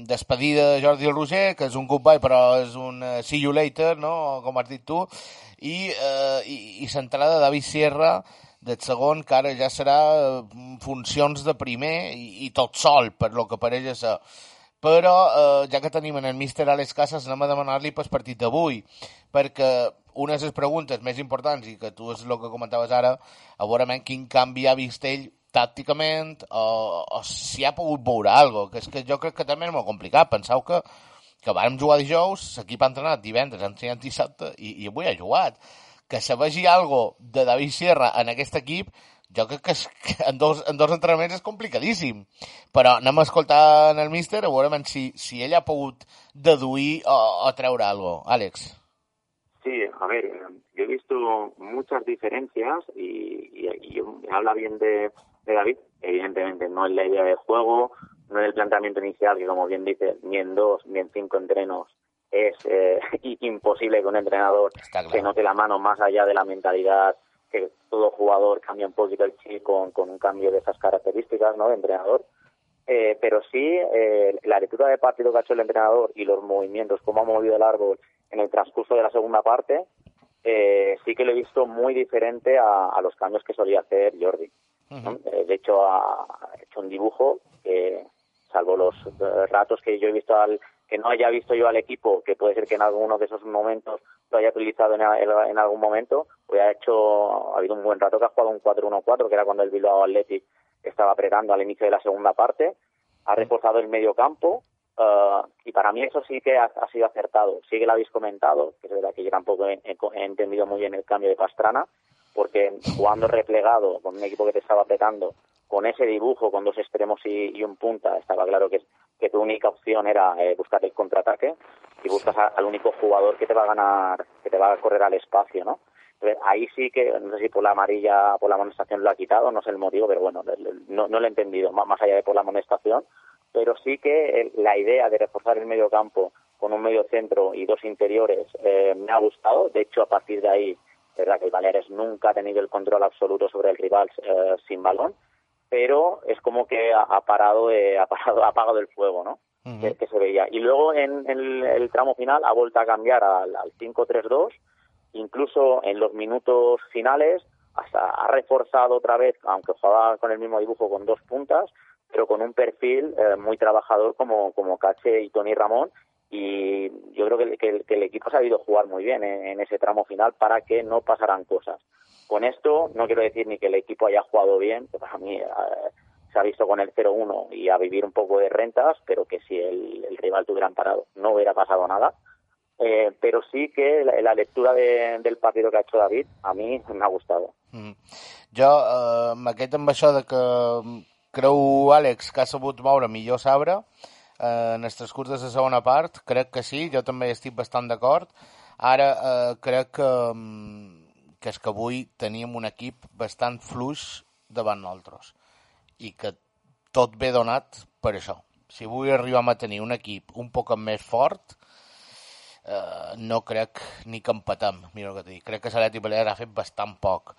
despedida de Jordi Roger, que és un goodbye però és un eh, see you later, no? com has dit tu, i, eh, i, i l'entrada de David Sierra del segon, que ara ja serà eh, funcions de primer i, i tot sol, per lo que pareix a ser però eh, ja que tenim en el míster Alex Casas anem a demanar-li pel partit d'avui. Perquè una de les preguntes més importants i que tu és el que comentaves ara a veure quin canvi ha vist ell tàcticament o, o si ha pogut veure alguna que és que jo crec que també és molt complicat. Penseu que, que vàrem jugar dijous l'equip ha entrenat divendres, entrenat dissabte i, i avui ha jugat. Que se vegi algo de David Sierra en aquest equip jo crec que, és, que en, dos, en dos entrenaments és complicadíssim. Però anem a escoltar en el míster a veure si, si ell ha pogut deduir o, o treure cosa. Àlex. Sí, a ver, yo he visto muchas diferencias y, y, y habla bien de, de David. Evidentemente, no en la idea de juego, no en el planteamiento inicial, que como bien dice, ni en dos ni en cinco entrenos es eh, imposible que un entrenador claro. se note la mano más allá de la mentalidad que todo jugador cambia un poquito el chip con, con un cambio de esas características ¿no? de entrenador. Eh, pero sí, eh, la lectura de partido que ha hecho el entrenador y los movimientos, cómo ha movido el árbol en el transcurso de la segunda parte, eh, sí que lo he visto muy diferente a, a los cambios que solía hacer Jordi. ¿no? Eh, de hecho, ha ha hecho un dibujo que, salvo los eh, ratos que yo he visto al que no haya visto yo al equipo, que puede ser que en alguno de esos momentos lo haya utilizado en, en- algún momento, pues ha hecho, ha habido un buen rato que ha jugado un 4-1-4, que era cuando el Bilbao Athletic estaba apretando al inicio de la segunda parte, ha reforzado el medio campo, eh, y para mí eso sí que ha, ha sido acertado. Sí que lo habéis comentado, que es verdad que yo tampoco he- he entendido muy bien el cambio de Pastrana, porque jugando replegado con un equipo que te estaba apretando, con ese dibujo, con dos extremos y, y un punta, estaba claro que, que tu única opción era eh, buscar el contraataque y buscas a- al único jugador que te va a ganar, que te va a correr al espacio, ¿no? Entonces, ahí sí que, no sé si por la amarilla, por la amonestación lo ha quitado, no sé el motivo, pero bueno, no, no lo he entendido, más, allá de por la amonestación, pero sí que la idea de reforzar el medio campo con un medio centro y dos interiores eh, me ha gustado, de hecho a partir de ahí, es verdad que el Baleares nunca ha tenido el control absoluto sobre el rival eh, sin balón, pero es como que ha, parado, eh, ha parado, ha apagado el fuego, ¿no? que, que se veía. Y luego en, en el, el tramo final ha vuelto a cambiar al, al 5-3-2, incluso en los minutos finales hasta ha reforzado otra vez, aunque jugaba con el mismo dibujo con dos puntas, pero con un perfil eh, muy trabajador como, como Cache y Tony Ramón. Y yo creo que, el- que que el equipo ha sabido jugar muy bien en, en ese tramo final para que no pasaran cosas. Con esto no quiero decir ni que el equipo haya jugado bien, que para mí eh, se ha visto con el 0-1 y a vivir un poco de rentas, pero que si el, el rival tuviera parado no hubiera pasado nada. Eh, pero sí que la, la lectura de- del partido que ha hecho David a mí me ha gustado. Mm. Jo, eh, amb aquest amb això de que mm, creu Àlex que ha sabut moure millor Sabre eh, en el transcurs de la segona part, crec que sí, jo també estic bastant d'acord. Ara eh, crec que, mm, que és que avui teníem un equip bastant fluix davant nosaltres i que tot ve donat per això. Si avui arribem a tenir un equip un poc més fort, eh, no crec ni que empatem, mira el que dit. Crec que l'Atleti Balear ha fet bastant poc.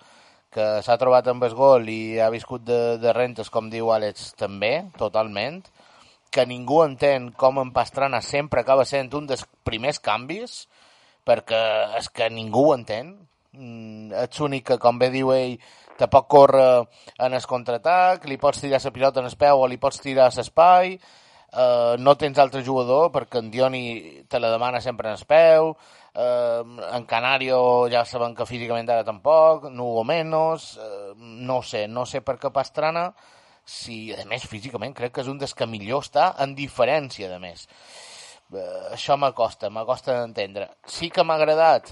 Que s'ha trobat amb el gol i ha viscut de, de rentes, com diu Àlex, també, totalment. Que ningú entén com en Pastrana sempre acaba sent un dels primers canvis, perquè és que ningú ho entén. Mm, ets l'únic que, com bé diu ell, te pot córrer en el contraatac, li pots tirar la pilota en el peu o li pots tirar a l'espai, eh, no tens altre jugador perquè en Dioni te la demana sempre en el peu, eh, en Canario ja sabem que físicament ara tampoc, Nugo menos, eh, no sé, no sé per què Pastrana, si a més físicament crec que és un dels que millor està en diferència de més. Eh, això m'acosta, m'acosta d'entendre. Sí que m'ha agradat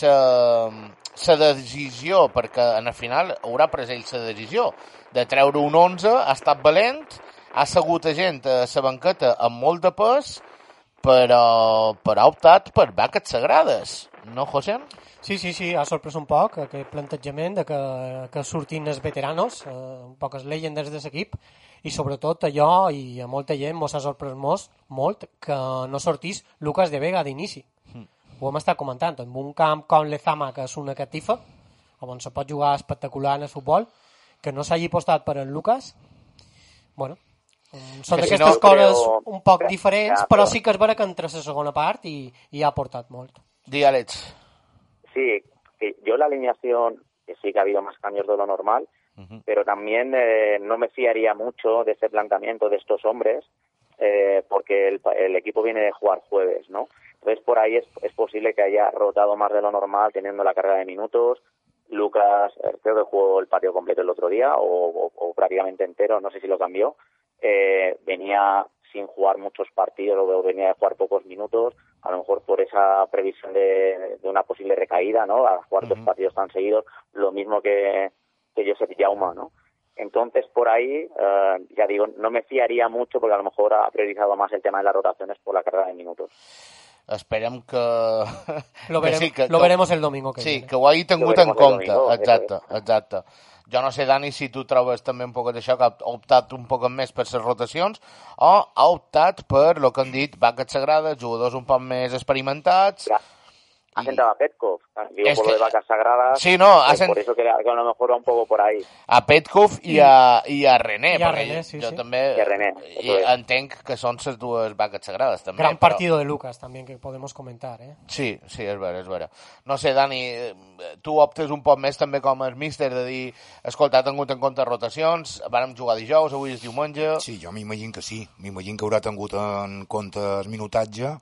la decisió, perquè en el final haurà pres ell la decisió de treure un 11, ha estat valent, ha segut a gent a la banqueta amb molt de pes, però, però ha optat per vaques sagrades, no, José? Sí, sí, sí, ha sorprès un poc aquest plantejament de que, que surtin els veteranos, eh, un poc les llegendes de l'equip, i sobretot allò, i a molta gent mos ha sorprès molt, molt que no sortís Lucas de Vega d'inici. Ho hem estat comentant, en un camp com l'Ezama, que és una catifa, on se pot jugar espectacular en el futbol, que no s'hagi postat per en Lucas, bueno, són Que si d'aquestes no, coses però- un poc Ja, diferents, però- però sí que és vera que entra la segona part i, i ha aportat molt. Di. Sí, que yo la alineación, que sí que ha habido más cambios de lo normal, pero también eh, no me fiaría mucho de ese planteamiento de estos hombres, eh, porque el, pa- el equipo viene de jugar jueves, ¿no? Entonces por ahí es, es posible que haya rotado más de lo normal teniendo la carga de minutos. Lucas, eh, creo que jugó el partido completo el otro día o, o- o prácticamente entero, no sé si lo cambió. Eh, venía sin jugar muchos partidos o venía de jugar pocos minutos, a lo mejor por esa previsión de, de una posible recaída, ¿no? A jugar dos partidos tan seguidos, lo mismo que, que Josep Jauma, ¿no? Entonces, por ahí, eh, ya digo, no me fiaría mucho porque a lo mejor ha priorizado más el tema de las rotaciones por la carga de minutos. Esperem que... Lo, que verem, lo veremos el domingo que Sí, viene. que ho hagi tingut en compte. domingo, exacte, exacte. Jo no sé, Dani, si tu trobes també un poc d'això, que ha optat un poc més per les rotacions, o ha optat per, el que han dit, vaques sagrades, jugadors un poc més experimentats, Clar. Ha Y- sentado a Petkov. Digo, Es por que- lo de vacas sagradas. Sí, no, ha pues sent- por eso que, que a lo mejor va un poco por ahí. a Petkov i a, i a René, I a perquè René, sí, jo sí. també I a René, i entenc que són les dues vaques sagrades també. Gran però- partido de Lucas también que podemos comentar, ¿eh? Sí, sí, és vera, és vera. No sé, Dani, eh, tu optes un poc més també com a míster de dir, escolta, ha tingut en compte rotacions, vàrem jugar dijous, avui és diumenge... Sí, jo m'imagino que sí. M'imagino que haurà tingut en compte el minutatge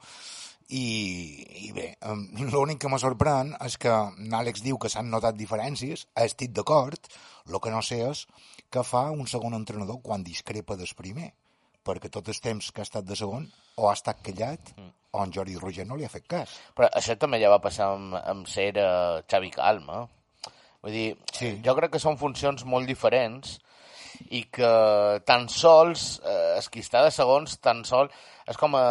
i, i bé, l'únic que me sorprèn és que Àlex diu que s'han notat diferències, estic d'acord, el que no sé és que fa un segon entrenador quan discrepa del primer, perquè tot el temps que ha estat de segon o ha estat callat o en Jordi Roger no li ha fet cas. Però això també ja va passar amb, amb ser uh, Xavi Calma. Vull dir, Sí. jo crec que són funcions molt diferents i que tan sols, eh, es qui està de segons, tan sol, és com a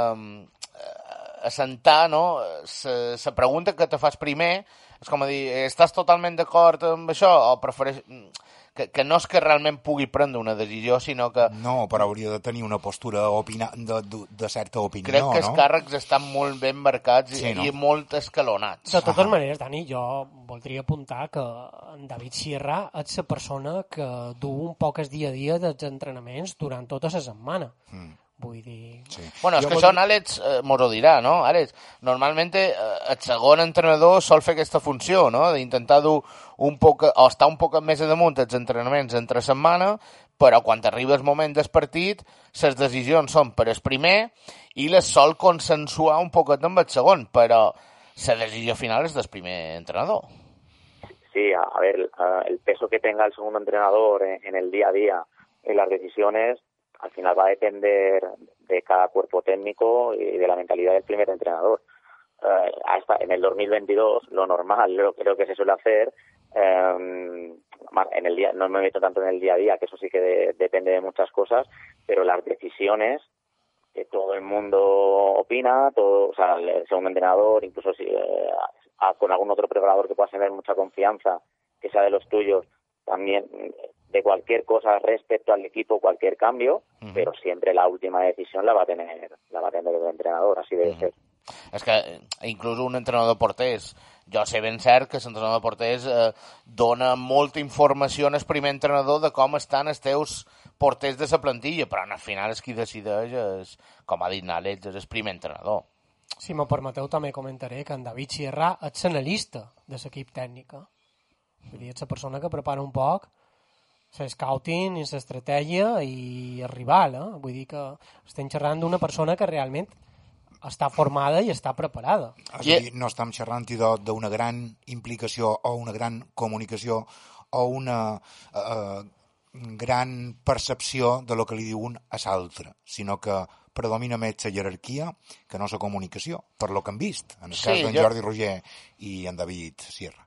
assentar, no?, la pregunta que te fas primer, és com a dir, estàs totalment d'acord amb això o prefereix... Que, que no és que realment pugui prendre una decisió, sinó que No, però hauria de tenir una postura opina de, de, de certa opinió, crec que els no? càrrecs estan molt ben marcats i, Sí, no? i molt escalonats. De totes maneres, Dani, jo voldria apuntar que en David Sierra és la persona que du un poc el dia a dia dels entrenaments durant tota la setmana. Mm. Vull dir... Sí. Bueno, és Jo que vol això dir- Àlex eh, mos ho dirà, no? Àlex, normalment eh, el segon entrenador sol fer aquesta funció, no? D'intentar dur un poc, o estar un poc més damunt dels entrenaments entre setmana, però quan arriba el moment del partit, les decisions són per el primer i les sol consensuar un poquet amb el segon, però la decisió final és del primer entrenador. Sí, a, a ver, eh, el peso que tenga el segundo entrenador en, en el día a día en las decisiones, al final va a depender de cada cuerpo técnico y de la mentalidad del primer entrenador. Eh, hasta en el 2022, lo normal, lo creo que se suele hacer, más en el día, no me meto tanto en el día a día, que eso sí que de- depende de muchas cosas, pero las decisiones que todo el mundo opina, todo, o sea, el segundo entrenador, incluso si eh, con algún otro preparador que puedas tener mucha confianza, que sea de los tuyos, también de cualquier cosa respecto al equipo, cualquier cambio, pero siempre la última decisión la va a tener, la va a tener el entrenador, así debe ser. És que eh, inclús un entrenador de porters, jo sé ben cert que l'entrenador de porters eh, dona molta informació al primer entrenador de com estan els teus porters de la plantilla, però al final és qui decideix, és, com ha dit Nàlex, és el primer entrenador. Si me permeteu, també comentaré que en David Sierra és l'analista de l'equip tècnica. Vull dir, és la persona que prepara un poc el scouting i l'estratègia i el rival, eh? Vull dir que estem xerrant d'una persona que realment està formada i està preparada. És a dir, no estem xerrant de- d'una gran implicació o una gran comunicació o una eh, gran percepció de lo que li diu un a l'altre, sinó que predomina més la jerarquia que no la comunicació, per lo que hem vist, en el Sí, cas d'en jo- Jordi Roger i en David Sierra.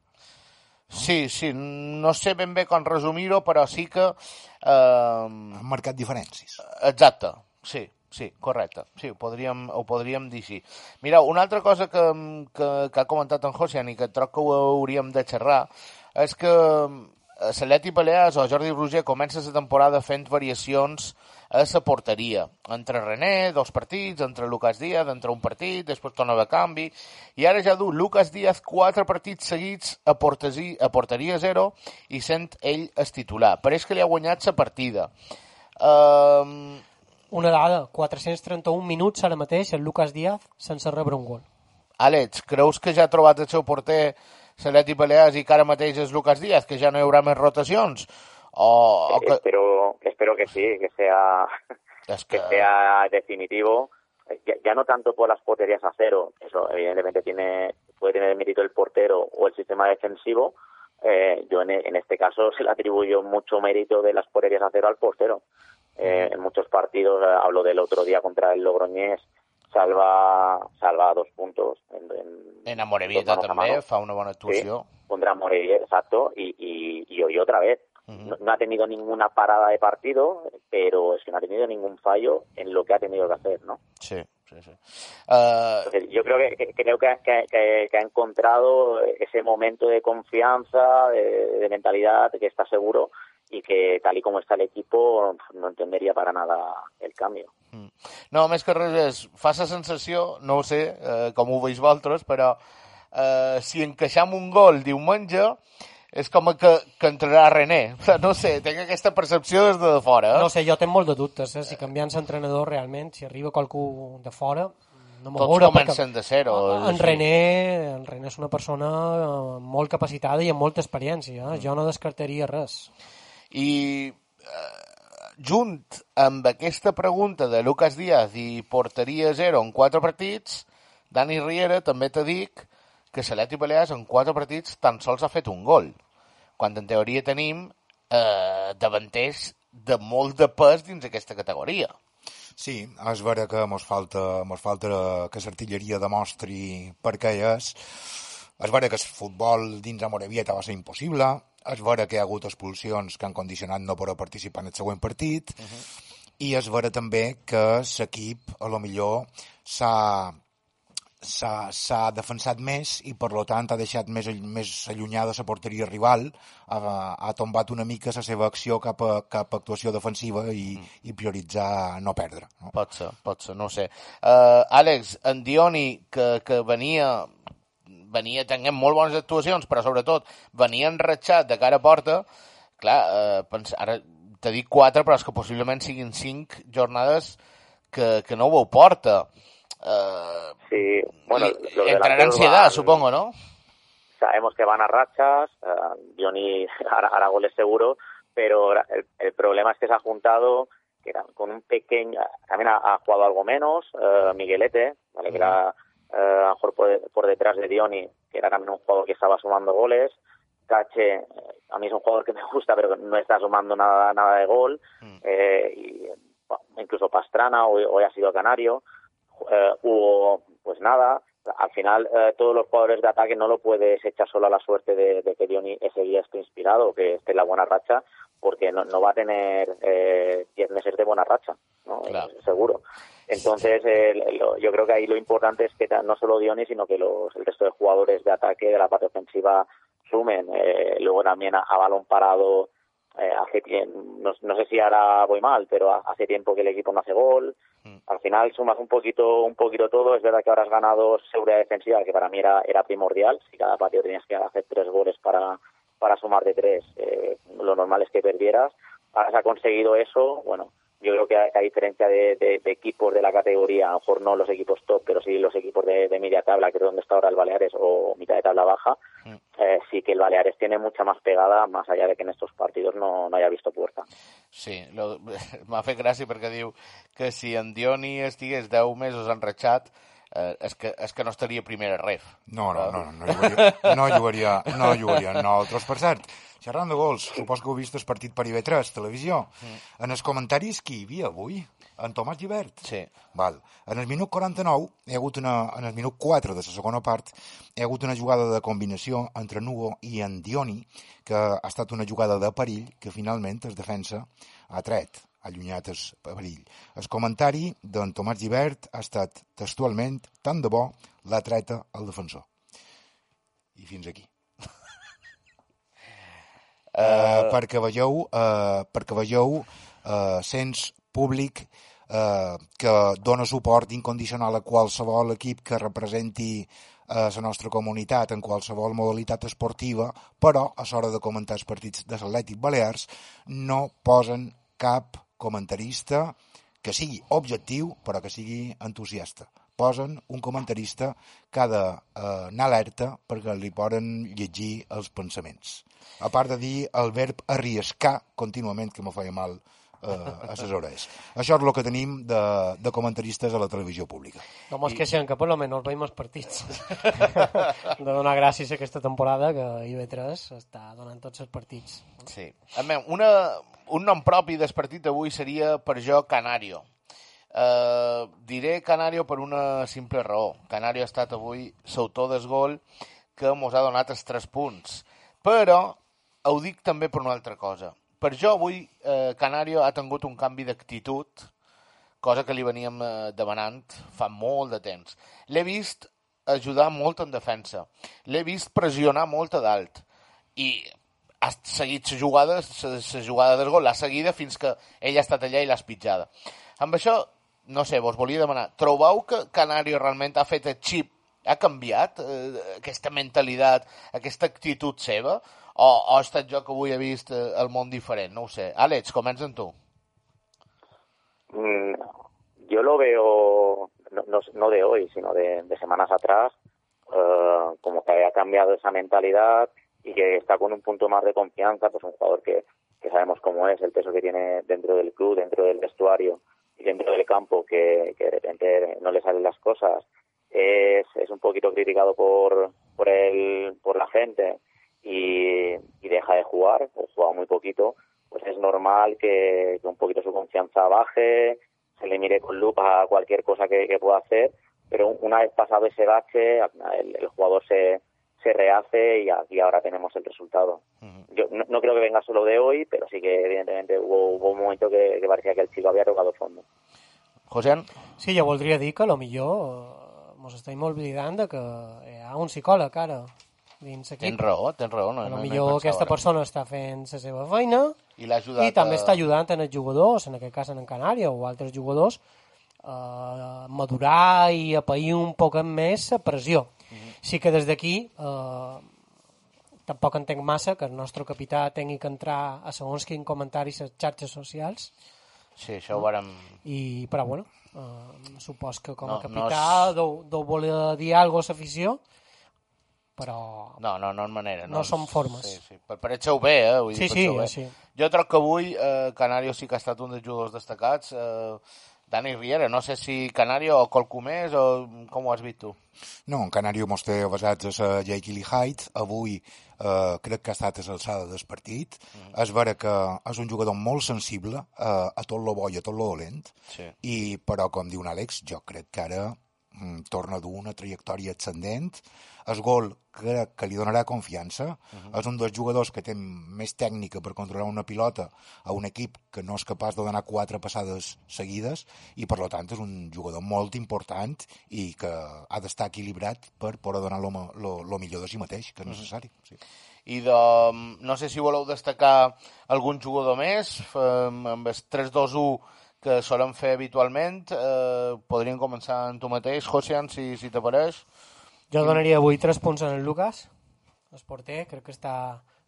Sí, sí, no sé ben bé com resumir-ho, però sí que... Eh, Han marcat diferències. Exacte, sí, sí, correcte. Sí, ho podríem, ho podríem dir sí. Mira, una altra cosa que, que, que ha comentat en Josian i que troc que ho hauríem de xerrar és que eh, Celeti Balears o Jordi Roger comença la temporada fent variacions a la porteria. Entre René, dos partits, entre Lucas Díaz, entre un partit, després torna de canvi, i ara ja du Lucas Díaz quatre partits seguits a, portesi, a porteria zero i sent ell es titular. Pareix que li ha guanyat la partida. Um, Una dada, 431 minuts ara mateix el Lucas Díaz sense rebre un gol. Àlex, creus que ja ha trobat el seu porter Celeti Balears i que ara mateix és Lucas Díaz, que ja no hi haurà més rotacions? O, o que... Espero, espero que sí, que sea, És que que... sea definitivo. Ya, ya no tanto por las porterías a cero, eso evidentemente tiene puede tener mérito el portero o el sistema defensivo. Eh, yo en, en este caso se le atribuyo mucho mérito de las porterías a cero al portero. Eh, en muchos partidos, eh, hablo del otro día contra el Logroñés, salva salva dos puntos. En, en- En Amorebieta dos manos a també fa una bona actuació. Sí, contra Morevier, exacto, y, y, y hoy otra vez. no, no ha tenido ninguna parada de partido, pero es que no ha tenido ningún fallo en lo que ha tenido que hacer, ¿no? Sí, sí, sí. Uh, Entonces, yo creo que, que- creo que, que- que- que ha encontrado ese momento de confianza, de, de mentalidad, que está seguro y que tal y como está el equipo no entendería para nada el cambio. no, més que res és, fa la sensació, no ho sé, eh, com ho veus vosaltres, però eh, si encaixam un gol diumenge, és com que, que entrarà René. No sé, tinc aquesta percepció des de fora. Eh? No sé, jo tinc molt de dubtes, eh? si canviant l'entrenador realment, si arriba qualcú de fora, no Tots veure, comencen de zero, En sí. René, en René és una persona eh, molt capacitada i amb molta experiència. Mm. Eh? Jo no descartaria res. I eh, junt amb aquesta pregunta de Lucas Díaz i porteria zero en quatre partits, Dani Riera també te dic que Saleti Balears en quatre partits tan sols ha fet un gol, quan en teoria tenim eh, davanters de molt de pes dins aquesta categoria. Sí, és vera que mos falta, mos falta que l'artilleria demostri per què és. És vera que el futbol dins de Morevieta va ser impossible. És vera que hi ha hagut expulsions que han condicionat no poder participar en el següent partit. Uh -huh. I és vera també que l'equip, a lo millor, s'ha s'ha defensat més i per lo tant ha deixat més, més allunyada la porteria rival ha, ha tombat una mica la seva acció cap a, cap a actuació defensiva i, mm. i prioritzar no perdre no? Pot ser, pot ser, no sé. Uh, Àlex, en Dioni, que, que venia venia tenint molt bones actuacions, però sobretot venia enratxat de cara a porta, clar, uh, pens, ara t'he dit quatre, però és que possiblement siguin cinc jornades que, que no ho veu porta. Uh, Sí, bueno, delanteros ansiedad, van- supongo, ¿no? sabemos que van a rachas, eh, Johnny hará, hará goles seguro, pero el, el problema es que se ha juntado que era con un pequeño, también ha, ha jugado algo menos, eh, Miguelete, ¿vale? que era eh, a lo mejor por, de- por detrás de Dioni, que era también un jugador que estaba sumando goles, Cache, eh, a mí es un jugador que me gusta, pero no está sumando nada, nada de gol, eh, y, bueno, incluso Pastrana, hoy, hoy ha sido canario, eh, hubo pues nada. Al final eh, todos los jugadores de ataque no lo puedes echar solo a la suerte de, de que Diony ese día esté inspirado o que esté en la buena racha porque no, no va a tener eh, 10 meses de buena racha ¿no? Claro. Eh, seguro entonces eh, lo- yo creo que ahí lo importante es que no solo Diony sino que los, el resto de jugadores de ataque de la parte ofensiva sumen Eh, luego también a, a balón parado eh, hace no, no sé si ahora voy mal, pero ha- hace tiempo que el equipo no hace gol. Al final sumas un poquito, un poquito todo. Es verdad que ahora has ganado seguridad defensiva, que para mí era, era primordial. Si cada partido tenías que hacer tres goles para, para sumar de tres, eh, lo normal es que perdieras. Ahora se ha conseguido eso. Bueno, yo creo que a, a diferencia de, de- de equipos de la categoría, a lo mejor no los equipos top, pero sí los equipos de, de media tabla, que es donde está ahora el Baleares, o mitad de tabla baja, eh, sí que el Baleares tiene mucha más pegada, más allá de que en estos partidos no, no haya visto puerta. Sí, m'ha fet gràcia perquè diu que si en Dioni estigués 10 mesos enratxat, eh, és, que, és que no estaria primera ref. No, no, no, no, no jugaria, no jugaria, no jugaria nosaltres. Per cert, xerrant de gols, supos que heu vist el partit per IB3, televisió. En els comentaris, qui hi havia avui? En Tomàs Givert? Sí. Val. En el minut 49, hi ha hagut una, en el minut 4 de la segona part, hi ha hagut una jugada de combinació entre Nugo i en Dioni, que ha estat una jugada de perill que finalment es defensa ha tret, allunyat el perill. El comentari d'en Tomàs Givert ha estat textualment tant de bo l'ha treta el defensor. I fins aquí. Uh, perquè veieu, uh, perquè veieu uh, sens públic uh, que dona suport incondicional a qualsevol equip que representi a la nostra comunitat en qualsevol modalitat esportiva, però a l'hora de comentar els partits de l'Atlètic Balears no posen cap comentarista que sigui objectiu però que sigui entusiasta. Posen un comentarista que ha d'anar alerta perquè li poden llegir els pensaments. A part de dir el verb arriscar contínuament, que me feia mal eh, a les orelles. Això és el que tenim de, de comentaristes a la televisió pública. No mos queixem, que per lo menos veiem els partits. de donar gràcies aquesta temporada que IB3 està donant tots els partits. Sí. A veure, una, un nom propi del partit d'avui seria per jo Canario. Uh, diré Canario per una simple raó. Canario ha estat avui l'autor del gol que mos ha donat els tres punts. Però ho dic també per una altra cosa. Per jo avui eh, Canario ha tingut un canvi d'actitud, cosa que li veníem eh, demanant fa molt de temps. L'he vist ajudar molt en defensa. L'he vist pressionar molt a dalt. I ha seguit la jugada, la jugada del gol, l'ha seguida fins que ell ha estat allà i l'ha espitjada. Amb això, no sé, vos volia demanar, trobeu que Canario realment ha fet el xip ha canviat eh, aquesta mentalitat, aquesta actitud seva, o, o ha estat jo que avui he vist eh, el món diferent? No sé. Àlex, comença amb tu. Mm, yo lo veo, no, no, no de hoy, sino de, semanas atrás, eh, como que haya cambiado esa mentalidad y que está con un punto más de confianza, pues un jugador que, que sabemos cómo es, el peso que tiene dentro del club, dentro del vestuario y dentro del campo, que, que de repente no le salen las cosas, es, es un poquito criticado por, por, el, por la gente y, y deja de jugar, o juega muy poquito, pues es normal que, que un poquito su confianza baje, se le mire con lupa a cualquier cosa que, que pueda hacer, pero una vez pasado ese bache, el, el jugador se, se rehace y aquí ahora tenemos el resultado. Yo no, no creo que venga solo de hoy, pero sí que evidentemente hubo, hubo un momento que, que parecía que el chico había tocado fondo. José? Sí, jo voldria dir que a lo millor eh, mos estem oblidant de que hi ha un psicòleg ara dins l'equip. Tens raó, tens raó. No, A no, lo no millor pensava aquesta ara. persona està fent la seva feina I ajudat i també a- està ajudant en els jugadors, en aquest cas en Canària o altres jugadors, a madurar i a pair un poc més la pressió. Mhm. Sí que des d'aquí eh, tampoc entenc massa que el nostre capità tingui que entrar a segons quin comentari a les xarxes socials, Sí, això ho vàrem... i, però bueno, eh, supos que com a No, no capità és- deu, deu voler dir alguna cosa a l'afició, però No, no, no és manera. No són formes. Sí, sí. Per pareixeu bé, eh? Vull dir, Sí, sí, penseu bé. sí. Jo troc que avui eh, Canario sí que ha estat un dels jugadors destacats. Eh, Dani Riera, no sé si Canario o qualcú més o com ho has vist tu? No, en Canario mos té basats a la Jake Lee Height. Avui eh, crec que ha estat a l'alçada del partit. Mm. És vera que és un jugador molt sensible eh, a tot lo bo i a tot lo dolent. Sí. I, però, com diu un Àlex, jo crec que ara mm, torna a dur una trajectòria ascendent. El gol crec que li donarà confiança. Uh -huh. És un dels jugadors que té més tècnica per controlar una pilota a un equip que no és capaç de donar quatre passades seguides i, per tant, és un jugador molt important i que ha d'estar equilibrat per poder donar lo millor de si mateix, que és necessari. Sí. I de, no sé si voleu destacar algun jugador més, amb el 3-2-1 que solen fer habitualment. Eh, podríem començar amb tu mateix, Josian, si, si t'apareix. Jo donaria avui 3 punts en el Lucas, el porter, crec que està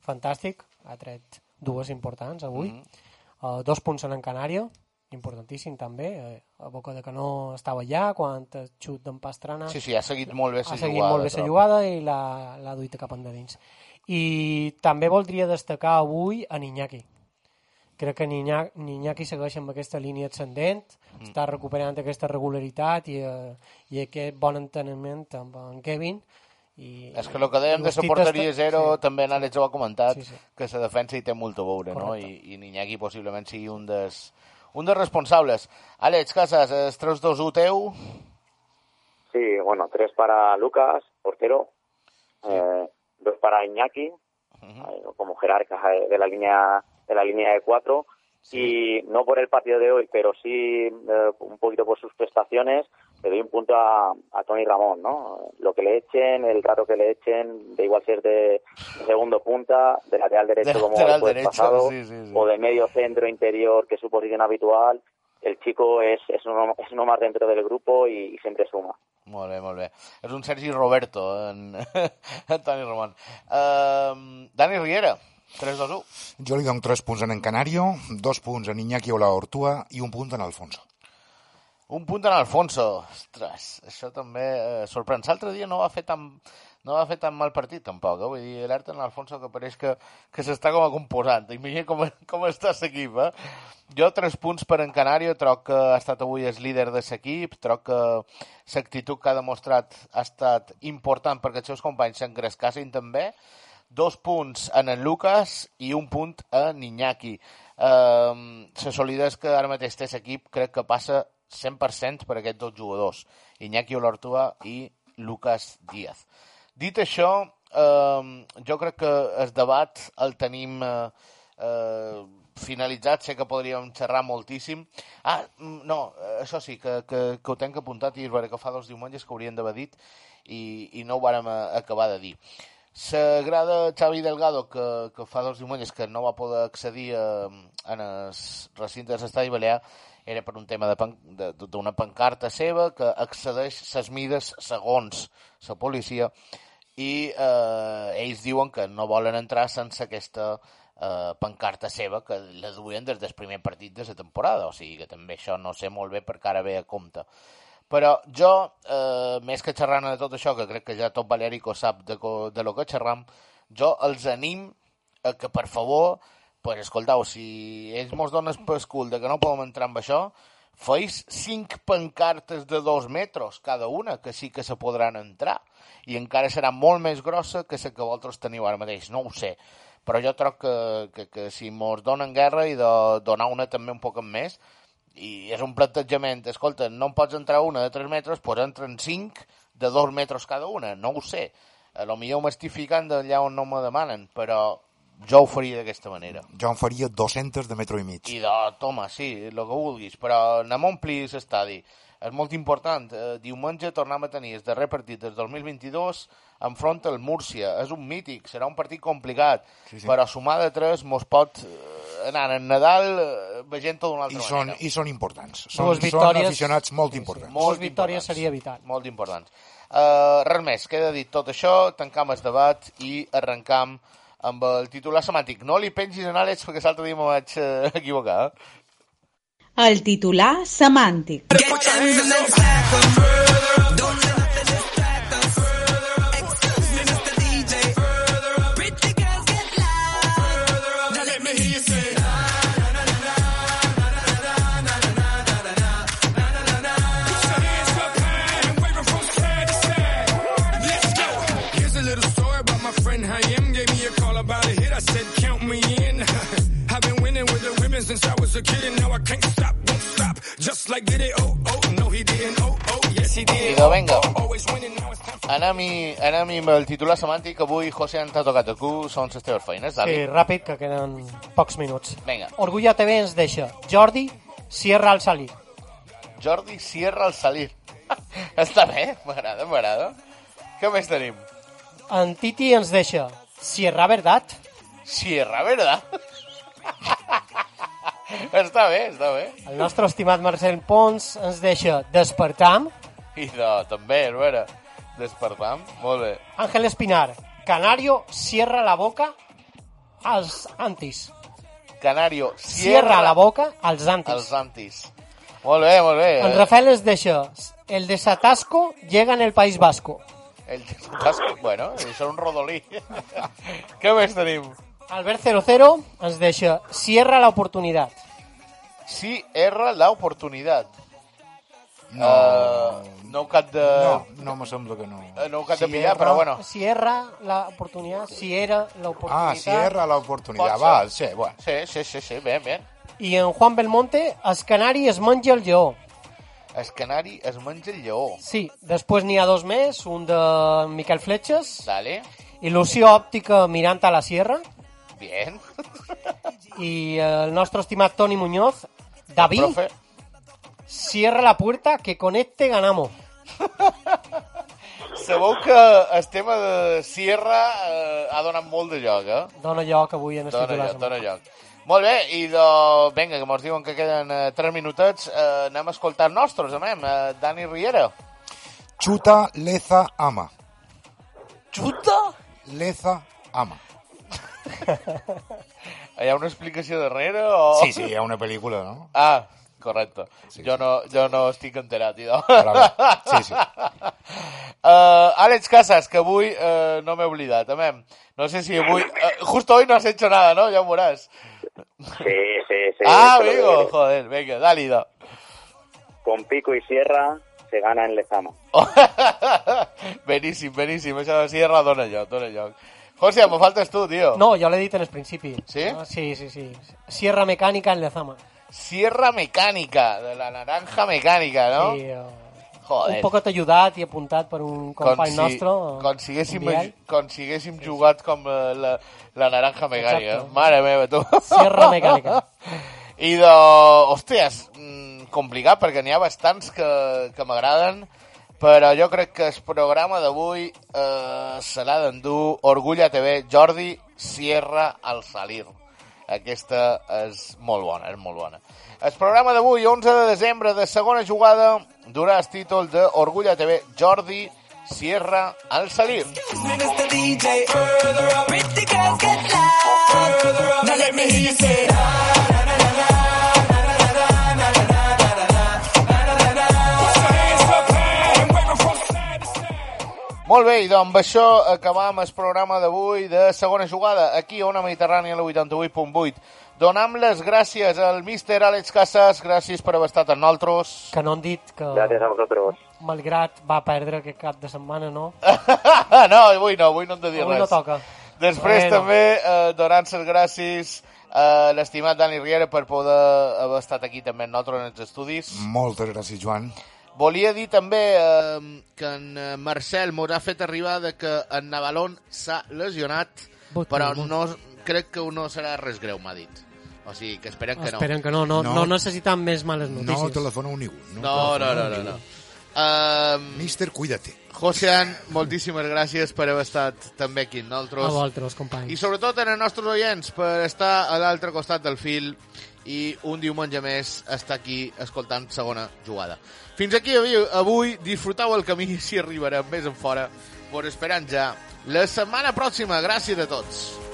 fantàstic, ha tret dues importants avui. Mm -hmm. uh, dos punts en en Canària, importantíssim també, eh, a boca de que no estava allà, quan el xut d'en Pastrana Sí, sí, ha seguit molt bé la ha seguit jugada. molt bé la jugada i l'ha duit cap endins. I també voldria destacar avui a Iñaki. Crec que Niña- Iñaki segueix amb aquesta línia ascendent, mm. està recuperant aquesta regularitat i, eh, i aquest bon enteniment amb en Kevin. I, És que el que dèiem de la porteria està- zero, sí. també n'Àlex ho ha comentat, Sí, sí. que la defensa hi té molt a veure, no? Correcte. I, i Niñaki possiblement sigui un dels, un dels responsables. Àlex Casas, el 3-2-1 teu? Sí, bueno, tres para Lucas, portero, eh, dos para Iñaki, eh, como jerarca eh, de la línea de la línea de cuatro, y no por el partido de hoy, pero sí eh, un poquito por sus prestaciones, le doy un punto a, a Tony Ramón, ¿no? Lo que le echen, el rato que le echen, da igual si es de, de segundo punta, de lateral derecho De como lateral el derecho, pasado, sí, sí, sí. o de medio centro interior, que es su posición habitual. El chico es, es, uno, es uno más dentro del grupo y, y siempre suma. Molt bé, molt bé. És un Sergi Roberto, en, en Toni Ramon. Uh, Dani Riera, 3-2-1. Jo li dono 3 punts en en Canario, 2 punts en Iñaki Ola Ortua i un punt en Alfonso. Un punt en Alfonso. Ostres, això també eh, sorprèn. L'altre dia no va fer tan no va fer tan mal partit, tampoc. Eh? Vull dir, alerta en Alfonso que pareix que, que s'està com a composant. Imagina com, com està l'equip, eh? Jo tres punts per en Canario, troc que ha estat avui el líder de l'equip, troc que l'actitud que ha demostrat ha estat important perquè els seus companys s'engrescassin també, dos punts en en Lucas i un punt a Iñaki. Eh, la solidesa que ara mateix té l'equip crec que passa 100% per aquests dos jugadors, Iñaki Olortua i Lucas Díaz. Dit això, eh, jo crec que el debat el tenim eh, eh, finalitzat, sé que podríem xerrar moltíssim. Ah, mm, no, eh, això sí, que, que, que ho tenc apuntat i és que fa dos diumenges que hauríem d'haver dit i, i no ho vàrem eh, acabar de dir. S'agrada Xavi Delgado, que, que fa dos diumenges que no va poder accedir a, en el recinte de l'estadi Balear, era per un tema de pan- d'una pancarta seva que accedeix ses mides segons la policia i eh, ells diuen que no volen entrar sense aquesta eh, pancarta seva que la duien des del primer partit de la temporada, o sigui que també això no sé molt bé per que ara ve a compte. Però jo, eh, més que xerrant de tot això, que crec que ja tot Valerico sap de, de lo que xerram, jo els anim a que, per favor, pues, escoltau, si ells mos donen per cul de que no podem entrar amb això, feis cinc pancartes de dos metres cada una, que sí que se podran entrar. I encara serà molt més grossa que la que vosaltres teniu ara mateix, no ho sé. Però jo troc que, que, que si mos donen guerra i de donar una també un poc més, i és un plantejament, escolta, no en pots entrar una de 3 metres, doncs entren 5 de 2 metres cada una, no ho sé. A lo millor m'estic ficant d'allà on no me demanen, però jo ho faria d'aquesta manera. Jo en faria 200 de metro i mig. I de, toma, sí, el que vulguis, però anem a omplir l'estadi. És molt important. Eh, diumenge tornem a tenir el darrer partit del 2022 enfront al Múrcia. És un mític, serà un partit complicat, Sí, sí. però sumar de 3 mos pot eh, anar en Nadal eh, veient-ho d'una altra I són, manera. I són importants. Dues Són, són victòries. aficionats molt importants. Dues victòries importants. seria vital. Molt importants. Uh, res més, queda dit tot això, tancam el debat i arrencam amb el titular semàntic. No li pengis en Àlex perquè l'altre dia me vaig uh, equivocar. Eh? el titular semàntic. now I can't. Idò, venga. Winning, now it's time for Anem-hi anem amb el titular semàntic. Avui, José, ens ha tocat a tu. Són les teves feines, Sí, Dani. ràpid, que queden pocs minuts. Vinga. Orgullo TV ens deixa Jordi Sierra al salir. Jordi Sierra al salir. Està bé, m'agrada, m'agrada. Què més tenim? En Titi ens deixa Sierra Verdad. Sierra, ¿verdad? està bé, està bé. El nostre estimat Marcel Pons ens deixa Despertam. I de, també, és vera. Despertam, molt bé. Ángel Espinar, Canario cierra la boca als antis. Canario, Cierra la boca als antis. als antis. Molt bé, molt bé. En Rafael ens deixa el desatasco llega en el País Vasco. El casco, bueno, és un rodolí. Què més tenim? Albert 00 ens deixa Cierra la oportunidad. Sí, erra la oportunitat. No, Uh, no ho cap de... no, no me sembla que no. Eh, No ho cap de Si pillar, erra- però bueno. Cierra la oportunidad, si era la oportunidad. Ah, cierra la oportunidad. Pot ser. Val, sí, bueno. Sí, sí, sí, sí, ben, ben. I en Juan Belmonte, es canari es menja el lleó. El canari es menja el lleó. Sí, després n'hi ha dos més, un de Miquel Fletxes, Dale, il·lusió òptica mirant a la sierra, bien. i el nostre estimat Toni Muñoz, David, Profe, cierra la puerta que con este ganamos. sabeu que el tema de Sierra eh, ha donat molt de joc, eh? Dona lloc avui en Dona Escrituras. lloc, dona lloc. Molt bé, i de... Vinga, que mos diuen que queden eh, 3 minutets, eh, anem a escoltar els nostres, amem. Eh, Dani Riera. Chuta, leza, ama. Xuta? Leza, ama. Hi ha una explicació darrere o...? Sí, sí, hi ha una pel·lícula, no? Ah, correcte. Sí, jo, no, jo no estic enterat, idò. Ara bé. Sí, sí. Uh, Àlex Casas, que avui uh, no m'he oblidat, amem. No sé si avui... Uh, justo hoy no has hecho nada, ¿no? Ya ho veuràs. Sí, sí, sí. ah, amigo, joder, venga, dale, idò. Con pico y sierra se gana en Lezama. beníssim, beníssim. Això de Sierra dona lloc, dona lloc. José, me faltes tu, tio. No, jo l'he dit en el principi. Sí? Ah, sí, sí, sí. Sierra mecànica en Lezama. Sierra Mecànica, de la naranja mecànica, no? Sí, eh, Joder. un poquet ajudat i apuntat per un company si, nostre. eh, com si haguéssim, Biel. com si haguéssim jugat com eh, la, la naranja mecànica. Exacte. Mare meva, tu. Sierra mecànica. I de... Hòsties, mm, complicat, perquè n'hi ha bastants que, que m'agraden, però jo crec que el programa d'avui eh, serà d'endur Orgulla TV, Jordi Sierra al Salir. Aquesta és molt bona, és molt bona. El programa d'avui, 11 de desembre, de segona jugada, durà el títol de Orgulla TV, Jordi Sierra al Salir. Now let me hear you say, Molt bé, i doncs amb això acabam el programa d'avui de segona jugada, aquí a Ona Mediterrània, a la 88.8. Donam les gràcies al míster Àlex Casas, gràcies per haver estat amb nosaltres. Que no han dit que, Gràcies a vosaltres. malgrat va perdre aquest cap de setmana, no? no, avui no, avui no hem de dir Avui res. no toca. Després Bueno. també eh, donant les gràcies a l'estimat Dani Riera per poder haver estat aquí també amb nosaltres en els estudis. Moltes gràcies, Joan. Volia dir també eh, que en eh, Marcel mos ha fet arribar de que en Navalón s'ha lesionat, Vot, però no, crec que no serà res greu, m'ha dit. O sigui, que esperem que no. Esperen que no, no, no, No. necessitan més males No notícies. telefoneu ningú. No, no, no, no. no. Uh, Mister, cuídate. Josean, moltíssimes gràcies per haver estat també aquí amb A nosaltres. vosaltres, companys. I sobretot en els nostres oients per estar a l'altre costat del fil i un diumenge més estar aquí escoltant segona jugada. Fins aquí avui disfrutau el camí si arribarem més en fora. Vos esperant ja la setmana pròxima. Gràcies a tots.